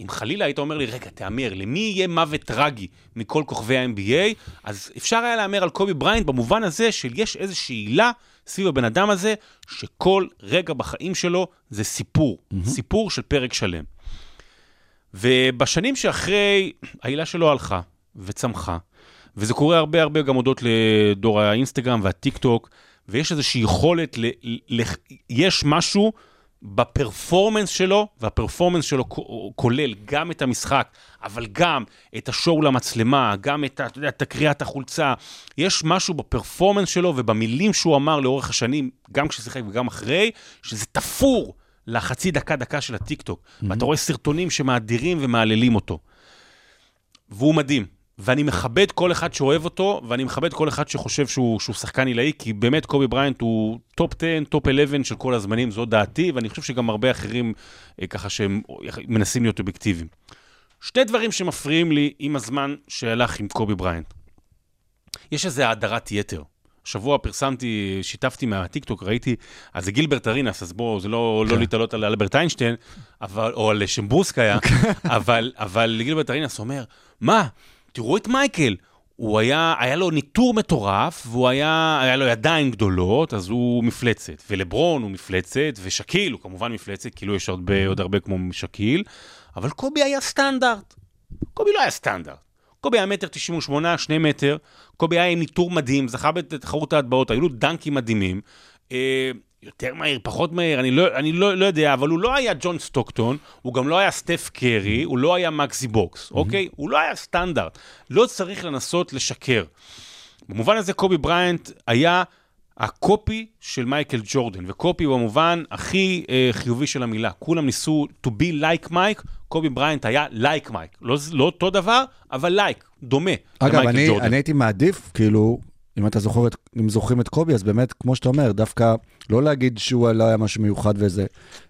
אם חלילה היית אומר לי, רגע, תהמר, למי יהיה מוות טרגי מכל כוכבי ה-NBA, אז אפשר היה להמר על קובי בריינט במובן הזה של יש איזושהי עילה סביב הבן אדם הזה, שכל רגע בחיים שלו זה סיפור, mm-hmm. סיפור של פרק שלם. ובשנים שאחרי, העילה שלו הלכה וצמחה, וזה קורה הרבה הרבה גם הודות לדור האינסטגרם והטיק טוק, ויש איזושהי יכולת, ל, ל, יש משהו בפרפורמנס שלו, והפרפורמנס שלו כולל גם את המשחק, אבל גם את השואו למצלמה, גם את, אתה יודע, את החולצה. יש משהו ב performance שלו ובמילים שהוא אמר לאורך השנים, גם כששיחק וגם אחרי, שזה תפור לחצי דקה-דקה של הטיקטוק. Mm-hmm. ואתה רואה סרטונים שמאדירים ומהללים אותו. והוא מדהים. ואני מכבד כל אחד שאוהב אותו, ואני מכבד כל אחד שחושב שהוא, שהוא שחקן עילאי, כי באמת קובי בריינט הוא top 10, top 11 של כל הזמנים, זו דעתי, ואני חושב שגם הרבה אחרים אה, ככה שהם מנסים להיות אובייקטיביים. שתי דברים שמפריעים לי עם הזמן שהלך עם קובי בריינט. יש איזו האדרת יתר. השבוע פרסמתי, שיתפתי מהטיקטוק, ראיתי, אז זה גילברט ארינאס, אז בואו, זה לא, לא להתעלות על אלברט איינשטיין, אבל, או על שמברוסקיה, אבל, אבל גילברט ארינאס אומר, מה, תראו את מייקל, הוא היה, היה לו ניתור מטורף, והוא היה, היה לו ידיים גדולות, אז הוא מפלצת. ולברון הוא מפלצת, ושאקיל הוא כמובן מפלצת, כאילו יש הרבה, עוד הרבה כמו שאקיל, אבל קובי היה סטנדרט. קובי לא היה סטנדרט. קובי היה מטר 98, שני מטר, קובי היה עם ניתור מדהים, זכה בתחרות ההטבעות, היו לו דנקים מדהימים. יותר מהיר, פחות מהיר, אני, לא, אני לא, לא יודע, אבל הוא לא היה ג'ון סטוקטון, הוא גם לא היה סטף קרי, הוא לא היה מקסי בוקס, mm-hmm. אוקיי? הוא לא היה סטנדרט. לא צריך לנסות לשקר. במובן הזה קובי בריינט היה ה copy של מייקל ג'ורדן, ו copy במובן הכי אה, חיובי של המילה. כולם ניסו to be like Mike, קובי בריינט היה like Mike. לא, לא אותו דבר, אבל like, דומה אגב, אני. אני הייתי מעדיף, כאילו, אם אתה זוכר, את, אם זוכרים את קובי, אז באמת, כמו שאתה אומר, דווקא לא להגיד שהוא לא היה משהו מיוחד וזה.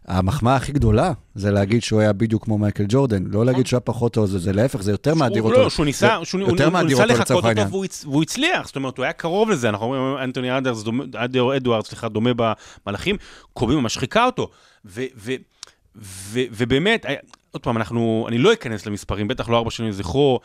המחמאה הכי גדולה זה להגיד שהוא היה בדיוק כמו מייקל ג'ורדן. לא להגיד שהוא היה פחות טוב, זה, זה להפך, זה יותר מאדיר הוא, אותו. לא, שהוא ניסה, זה שהוא, הוא, ניסה לחקות לצורך אותו. והוא, הצ- והוא הצליח, זאת אומרת, הוא היה קרוב לזה, אנחנו אומרים, אנטוני אדרס, אדוארדס, סליחה, דומה במהלכים, קובי ממש חיכה אותו. ו, ו, ו, ובאמת, עוד פעם, אנחנו, אני לא אכנס למספרים, בטח לא ארבע שנים לזכרו,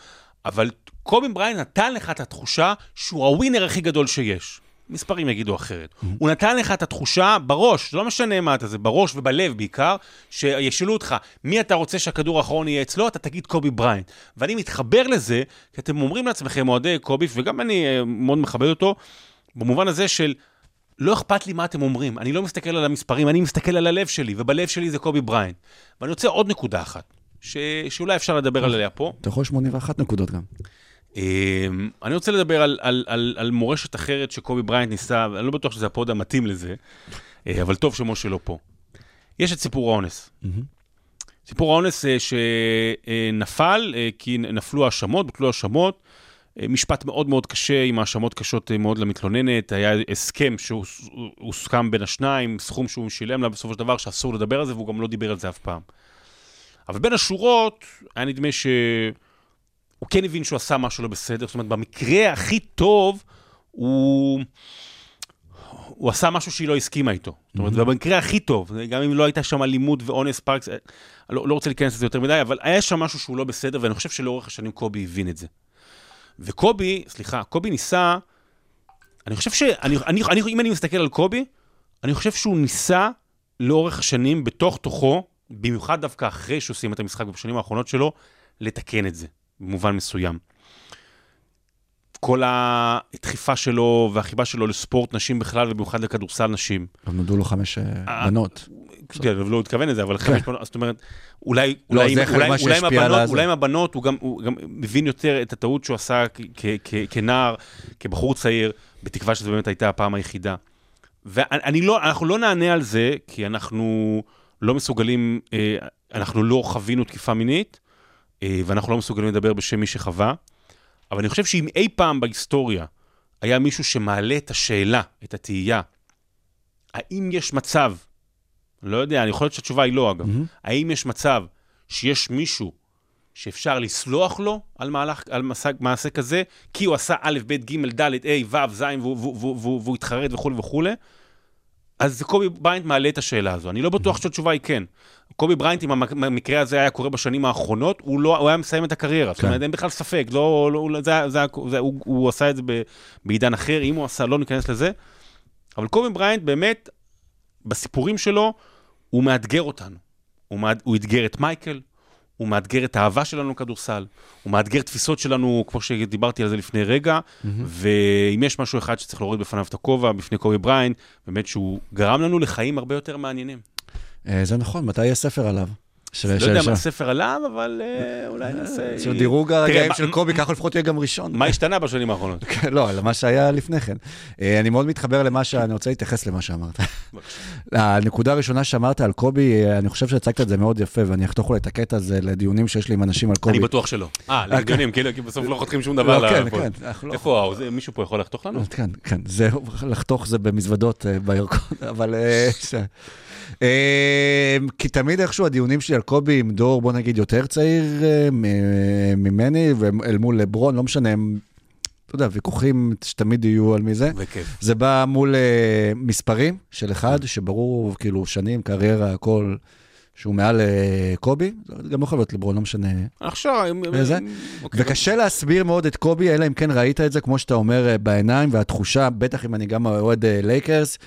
אבל קובי בריין נתן לך את התחושה שהוא הווינר הכי גדול שיש. מספרים יגידו אחרת. הוא נתן לך את התחושה בראש, לא משנה מה אתה זה, בראש ובלב בעיקר, שישאלו אותך, מי אתה רוצה שהכדור האחרון יהיה אצלו, אתה תגיד קובי בריינט. ואני מתחבר לזה, כי אתם אומרים לעצמכם, אוהדי קובי, וגם אני אה, מאוד מכבד אותו, במובן הזה של, לא אכפת לי מה אתם אומרים, אני לא מסתכל על המספרים, אני מסתכל על הלב שלי, ובלב שלי זה קובי בריינט. ואני רוצה עוד נקודה אחת, ש... שאולי אפשר לדבר עליה פה. אתה יכול 81 נקודות גם. אמ, אני רוצה לדבר על, על, על, על מורשת אחרת שקובי בריינט ניסה, ואני לא בטוח שזה ה pod המתאים לזה, אה, אבל טוב שמשה לא פה. יש את סיפור האונס. סיפור האונס אה, שנפל, אה, כי נפלו האשמות, בוטלו האשמות. משפט מאוד מאוד קשה, עם האשמות קשות מאוד למתלוננת. היה הסכם שהוסכם בין השניים, סכום שהוא שילם לה בסופו של דבר, שאסור לדבר על זה, והוא גם לא דיבר על זה אף פעם. אבל בין השורות, היה נדמה שהוא כן הבין שהוא עשה משהו לא בסדר. זאת אומרת, במקרה הכי טוב, הוא... הוא עשה משהו שהיא לא הסכימה איתו. זאת אומרת, במקרה הכי טוב, גם אם לא הייתה שם אלימות ואונס פארקס, אה, לא, לא רוצה להיכנס לזה יותר מדי, אבל היה שם משהו שהוא לא בסדר, ואני חושב שלאורך השנים קובי הבין את זה. וקובי, סליחה, קובי ניסה, אני חושב ש... אני, אני, אני, אם אני מסתכל על קובי, אני חושב שהוא ניסה לאורך השנים, בתוך תוכו, במיוחד דווקא אחרי שהוא סיים את המשחק בשנים האחרונות שלו, לתקן את זה, במובן מסוים. כל הדחיפה שלו והחיבה שלו לספורט נשים בכלל, ובמיוחד לכדורסל נשים. גם נולדו לו חמש אה, אה, בנות. כן, אבל לא התכוון לזה, אבל חמש בנות, זאת אומרת, אולי, כן. לא, עם הבנות, הוא גם, מבין יותר את הטעות שהוא עשה כנער, כבחור צעיר, בתקווה שזו באמת הייתה הפעם היחידה. ואני לא, לא נענה על זה, כי אנחנו לא מסוגלים, אה, אנחנו לא חווינו תקיפה מינית, ואנחנו לא מסוגלים לדבר בשם מי שחווה, אבל אני חושב שאם אי פעם בהיסטוריה היה מישהו שמעלה את השאלה, את התהייה, האם יש מצב, לא יודע, אני יכול להיות שהתשובה היא לא אגב, מהמם. האם יש מצב שיש מישהו שאפשר לסלוח לו על, מהלך, על מעשה, מעשה כזה, כי הוא עשה א', ב', ג', ד', ה', ו', ז', והוא התחרט וכולי וכולי, אז קובי בריינט מעלה את השאלה הזו. אני לא בטוח שהתשובה היא כן. קובי בריינט, אם המק- המקרה הזה היה קורה בשנים האחרונות, הוא, לא, הוא היה מסיים את הקריירה. זאת כן. אומרת, אין בכלל ספק. לא, לא, לא, זה, זה, זה, הוא, הוא עשה את זה ב, בעידן אחר, אם הוא עשה, לא ניכנס לזה. אבל קובי בריינט באמת, בסיפורים שלו, הוא מאתגר אותנו. הוא, מאד, הוא אתגר את מייקל, הוא מאתגר את האהבה שלנו לכדורסל, הוא מאתגר תפיסות שלנו, כמו שדיברתי על זה לפני רגע, ואם יש משהו אחד שצריך להוריד בפניו את הכובע, בפני קובי בריינט, באמת שהוא גרם לנו לחיים הרבה יותר מעניינים. אה, זה נכון, מתי יהיה ספר עליו? לא יודע מה הספר עליו, אבל אה, אולי נעשה... של דירוג הרגעים של קובי, ככה לפחות יהיה גם ראשון. מה השתנה בשנים האחרונות? [LAUGHS] לא, למה שהיה לפני כן. אה, אני מאוד מתחבר למה ש... אני רוצה להתייחס למה שאמרת. [LAUGHS] הנקודה הראשונה שאמרת על קובי, אה, אני חושב שהצגת את זה מאוד יפה, ואני אחתוך אולי את הקטע הזה לדיונים שיש לי עם אנשים על קובי. אני בטוח שלא. אה, לגיונים, כאילו, כי בסוף לא חותכים שום דבר. לא, כן. כן. לא- איפה, מישהו פה יכול לחתוך לנו? כן, כן, לחתוך זה במזוודות אה, בירקון, [LAUGHS] אבל... אה, אה, כי תמיד איכשהו הדיונים שלי על קובי עם דור, בוא נגיד, יותר צעיר אה, מ- ממני, ואל מול לברון, לא משנה, הם, אתה יודע, ויכוחים שתמיד יהיו על מי זה. וכיף. זה בא מול אה, מספרים של אחד, שברור, כאילו, שנים, קריירה, הכל, שהוא מעל אה, קובי, זה גם לא יכול להיות לברון, לא משנה. עכשיו, וזה? אוקיי, וקשה להסביר מאוד את קובי, אלא אם כן ראית את זה, כמו שאתה אומר, אה, בעיניים, והתחושה, בטח אם אני גם אוהד אה, לייקרס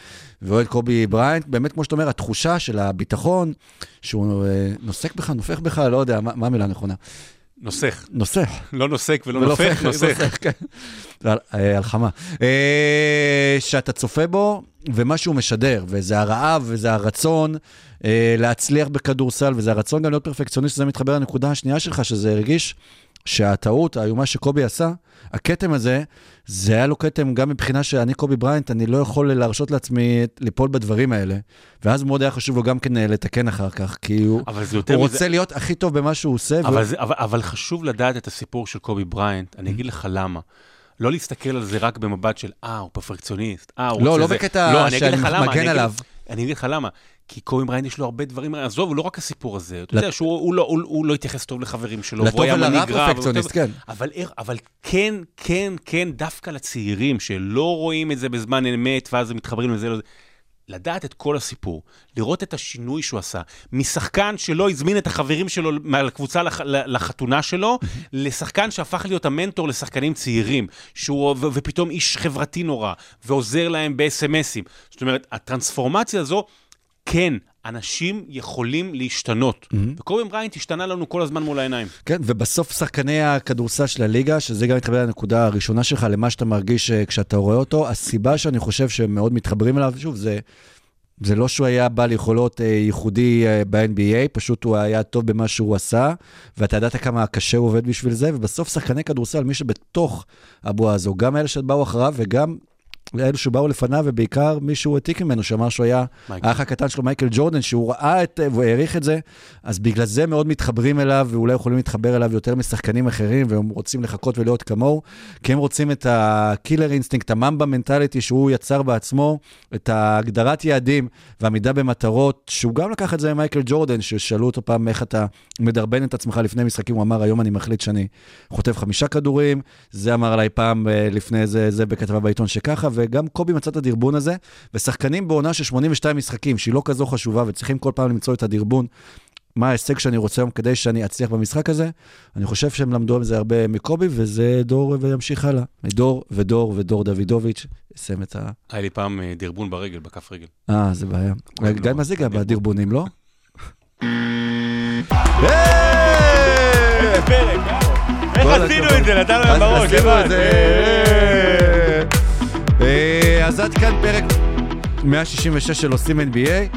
ואוהד קובי בריינט, באמת, כמו שאתה אומר, התחושה של הביטחון, שהוא אה, נוסך בך, נופך בך, לא יודע, מה, מה המילה הנכונה? נוסך. נוסך. לא נוסק ולא נופך, נוסך. הלחמה. שאתה צופה בו, ומה שהוא משדר, וזה הרעב, וזה הרצון אה, להצליח בכדורסל, וזה הרצון גם להיות פרפקציוניסט, זה מתחבר לנקודה השנייה שלך, שזה הרגיש שהטעות האיומה שקובי עשה, הכתם הזה, זה היה לו כתם גם מבחינה שאני קובי בריינט, אני לא יכול להרשות לעצמי ליפול בדברים האלה. ואז מאוד היה חשוב לו גם כן אה, לתקן אחר כך, כי הוא, זה הוא. רוצה להיות הכי טוב במה שהוא עושה. והוא- אבל, זה, אבל, אבל חשוב לדעת את הסיפור של קובי בריינט, אני אגיד לך למה. לא להסתכל על זה רק במבט של, אה, הוא פרפקציוניסט, אה, הוא לא, רוצה לא זה. בקטע לא, אני אגיד שאני מגן עליו. אני אגיד לך למה. כי קובי בריינט יש לו הרבה דברים, עזוב, הוא לא רק הסיפור הזה. אתה יודע שהוא הוא לא, הוא, הוא לא התייחס טוב לחברים שלו, והוא היה מנהיג רע. כן. אבל, אבל כן, כן, כן, דווקא לצעירים שלא רואים את זה בזמן אמת, ואז הם מתחברים לזה, לזה. לדעת את כל הסיפור, לראות את השינוי שהוא עשה, משחקן שלא הזמין את החברים שלו מהקבוצה לח, לחתונה שלו, לשחקן שהפך להיות המנטור לשחקנים צעירים, שהוא, ו, ופתאום איש חברתי נורא, ועוזר להם ב-SMSים. זאת אומרת, הטרנספורמציה הזו, כן, אנשים יכולים להשתנות. וקובי בריינט השתנה לנו כל הזמן מול העיניים. כן, ובסוף שחקני הכדורסל של הליגה, שזה גם מתחבר לנקודה הראשונה שלך, למה שאתה מרגיש אה, כשאתה רואה אותו, הסיבה שאני חושב שהם מאוד מתחברים אליו, שוב, זה, זה לא שהוא היה בעל יכולות אה, ייחודי אה, ב-NBA, פשוט הוא היה טוב במה שהוא עשה, ואתה ידעת כמה קשה הוא עובד בשביל זה, ובסוף שחקני כדורסל, מי שבתוך הבועה הזו, גם אלה שבאו אחריו וגם אלו שבאו לפניו, ובעיקר מישהו העתיק ממנו, שאמר שהוא היה מייקל. האח הקטן שלו, מייקל ג'ורדן, שהוא ראה את, והוא העריך את זה, אז בגלל זה מאוד מתחברים אליו, ואולי יכולים להתחבר אליו יותר משחקנים אחרים, והם רוצים לחקות ולהיות כמוהו, כי הם רוצים את ה killer instinct, ה Mamba mentality שהוא יצר בעצמו, את ההגדרת יעדים והעמידה במטרות, שהוא גם לקח את זה ממייקל ג'ורדן, ששאלו אותו פעם איך אתה מדרבן את עצמך לפני משחקים, הוא אמר, היום אני מחליט שאני חוטף חמישה כדורים, זה אמר עליי פעם אה, לפני זה, זה בכתבה בעיתון שככה, וגם קובי מצא את הדרבון הזה, ושחקנים בעונה של 82 משחקים, שהיא לא כזו חשובה, וצריכים כל פעם למצוא את הדרבון, מה ההישג שאני רוצה היום כדי שאני אצליח במשחק הזה, אני חושב שהם למדו מזה הרבה מקובי, וזה דור וימשיך הלאה. דור ודור ודור דוידוביץ', יסיים את ה... היה לי פעם אה, דרבון ברגל, בכף רגל. אה, זה בעיה. גם מה זה גם. בדרבונים, לא? [LAUGHS] פרק, איך עשינו. את זה? נתנו להם בראש, עשינו לבד. את זה. אה, אז עד כאן פרק 166 של עושים NBA.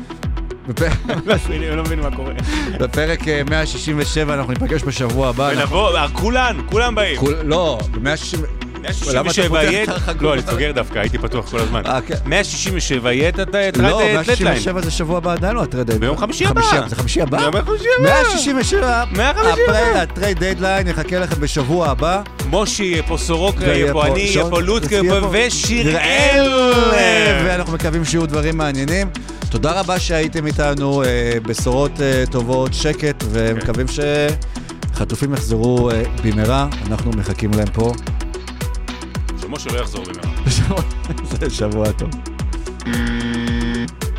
אני לא מבין מה קורה. בפרק אה, 167 אנחנו ניפגש בשבוע הבא. ונבוא, אה, כולן, כולם באים. לא, ב-160... למה אתה 167 פותח יהיה... את החגורה? לא, אני סוגר דווקא, הייתי פתוח כל הזמן. אה, כן. 167 יהיה את ה trade לא, דדליין. 167 זה שבוע הבא, עדיין לא ה trade deadline. ביום חמישי הבא. זה חמישי הבא? ביום חמישי הבא. 167. 157. ה trade deadline יחכה לכם בשבוע הבא. מושי יהיה פה, סורוקה יהיה פה, אני יהיה פה, פה- ושיראל. ואנחנו מקווים שיהיו דברים מעניינים. תודה רבה שהייתם איתנו, אה, בשורות אה, טובות, שקט, ומקווים שחטופים יחזרו אה, במהרה. אנחנו מחכים להם פה. שמשה לא יחזור. [LAUGHS] זה שבוע טוב.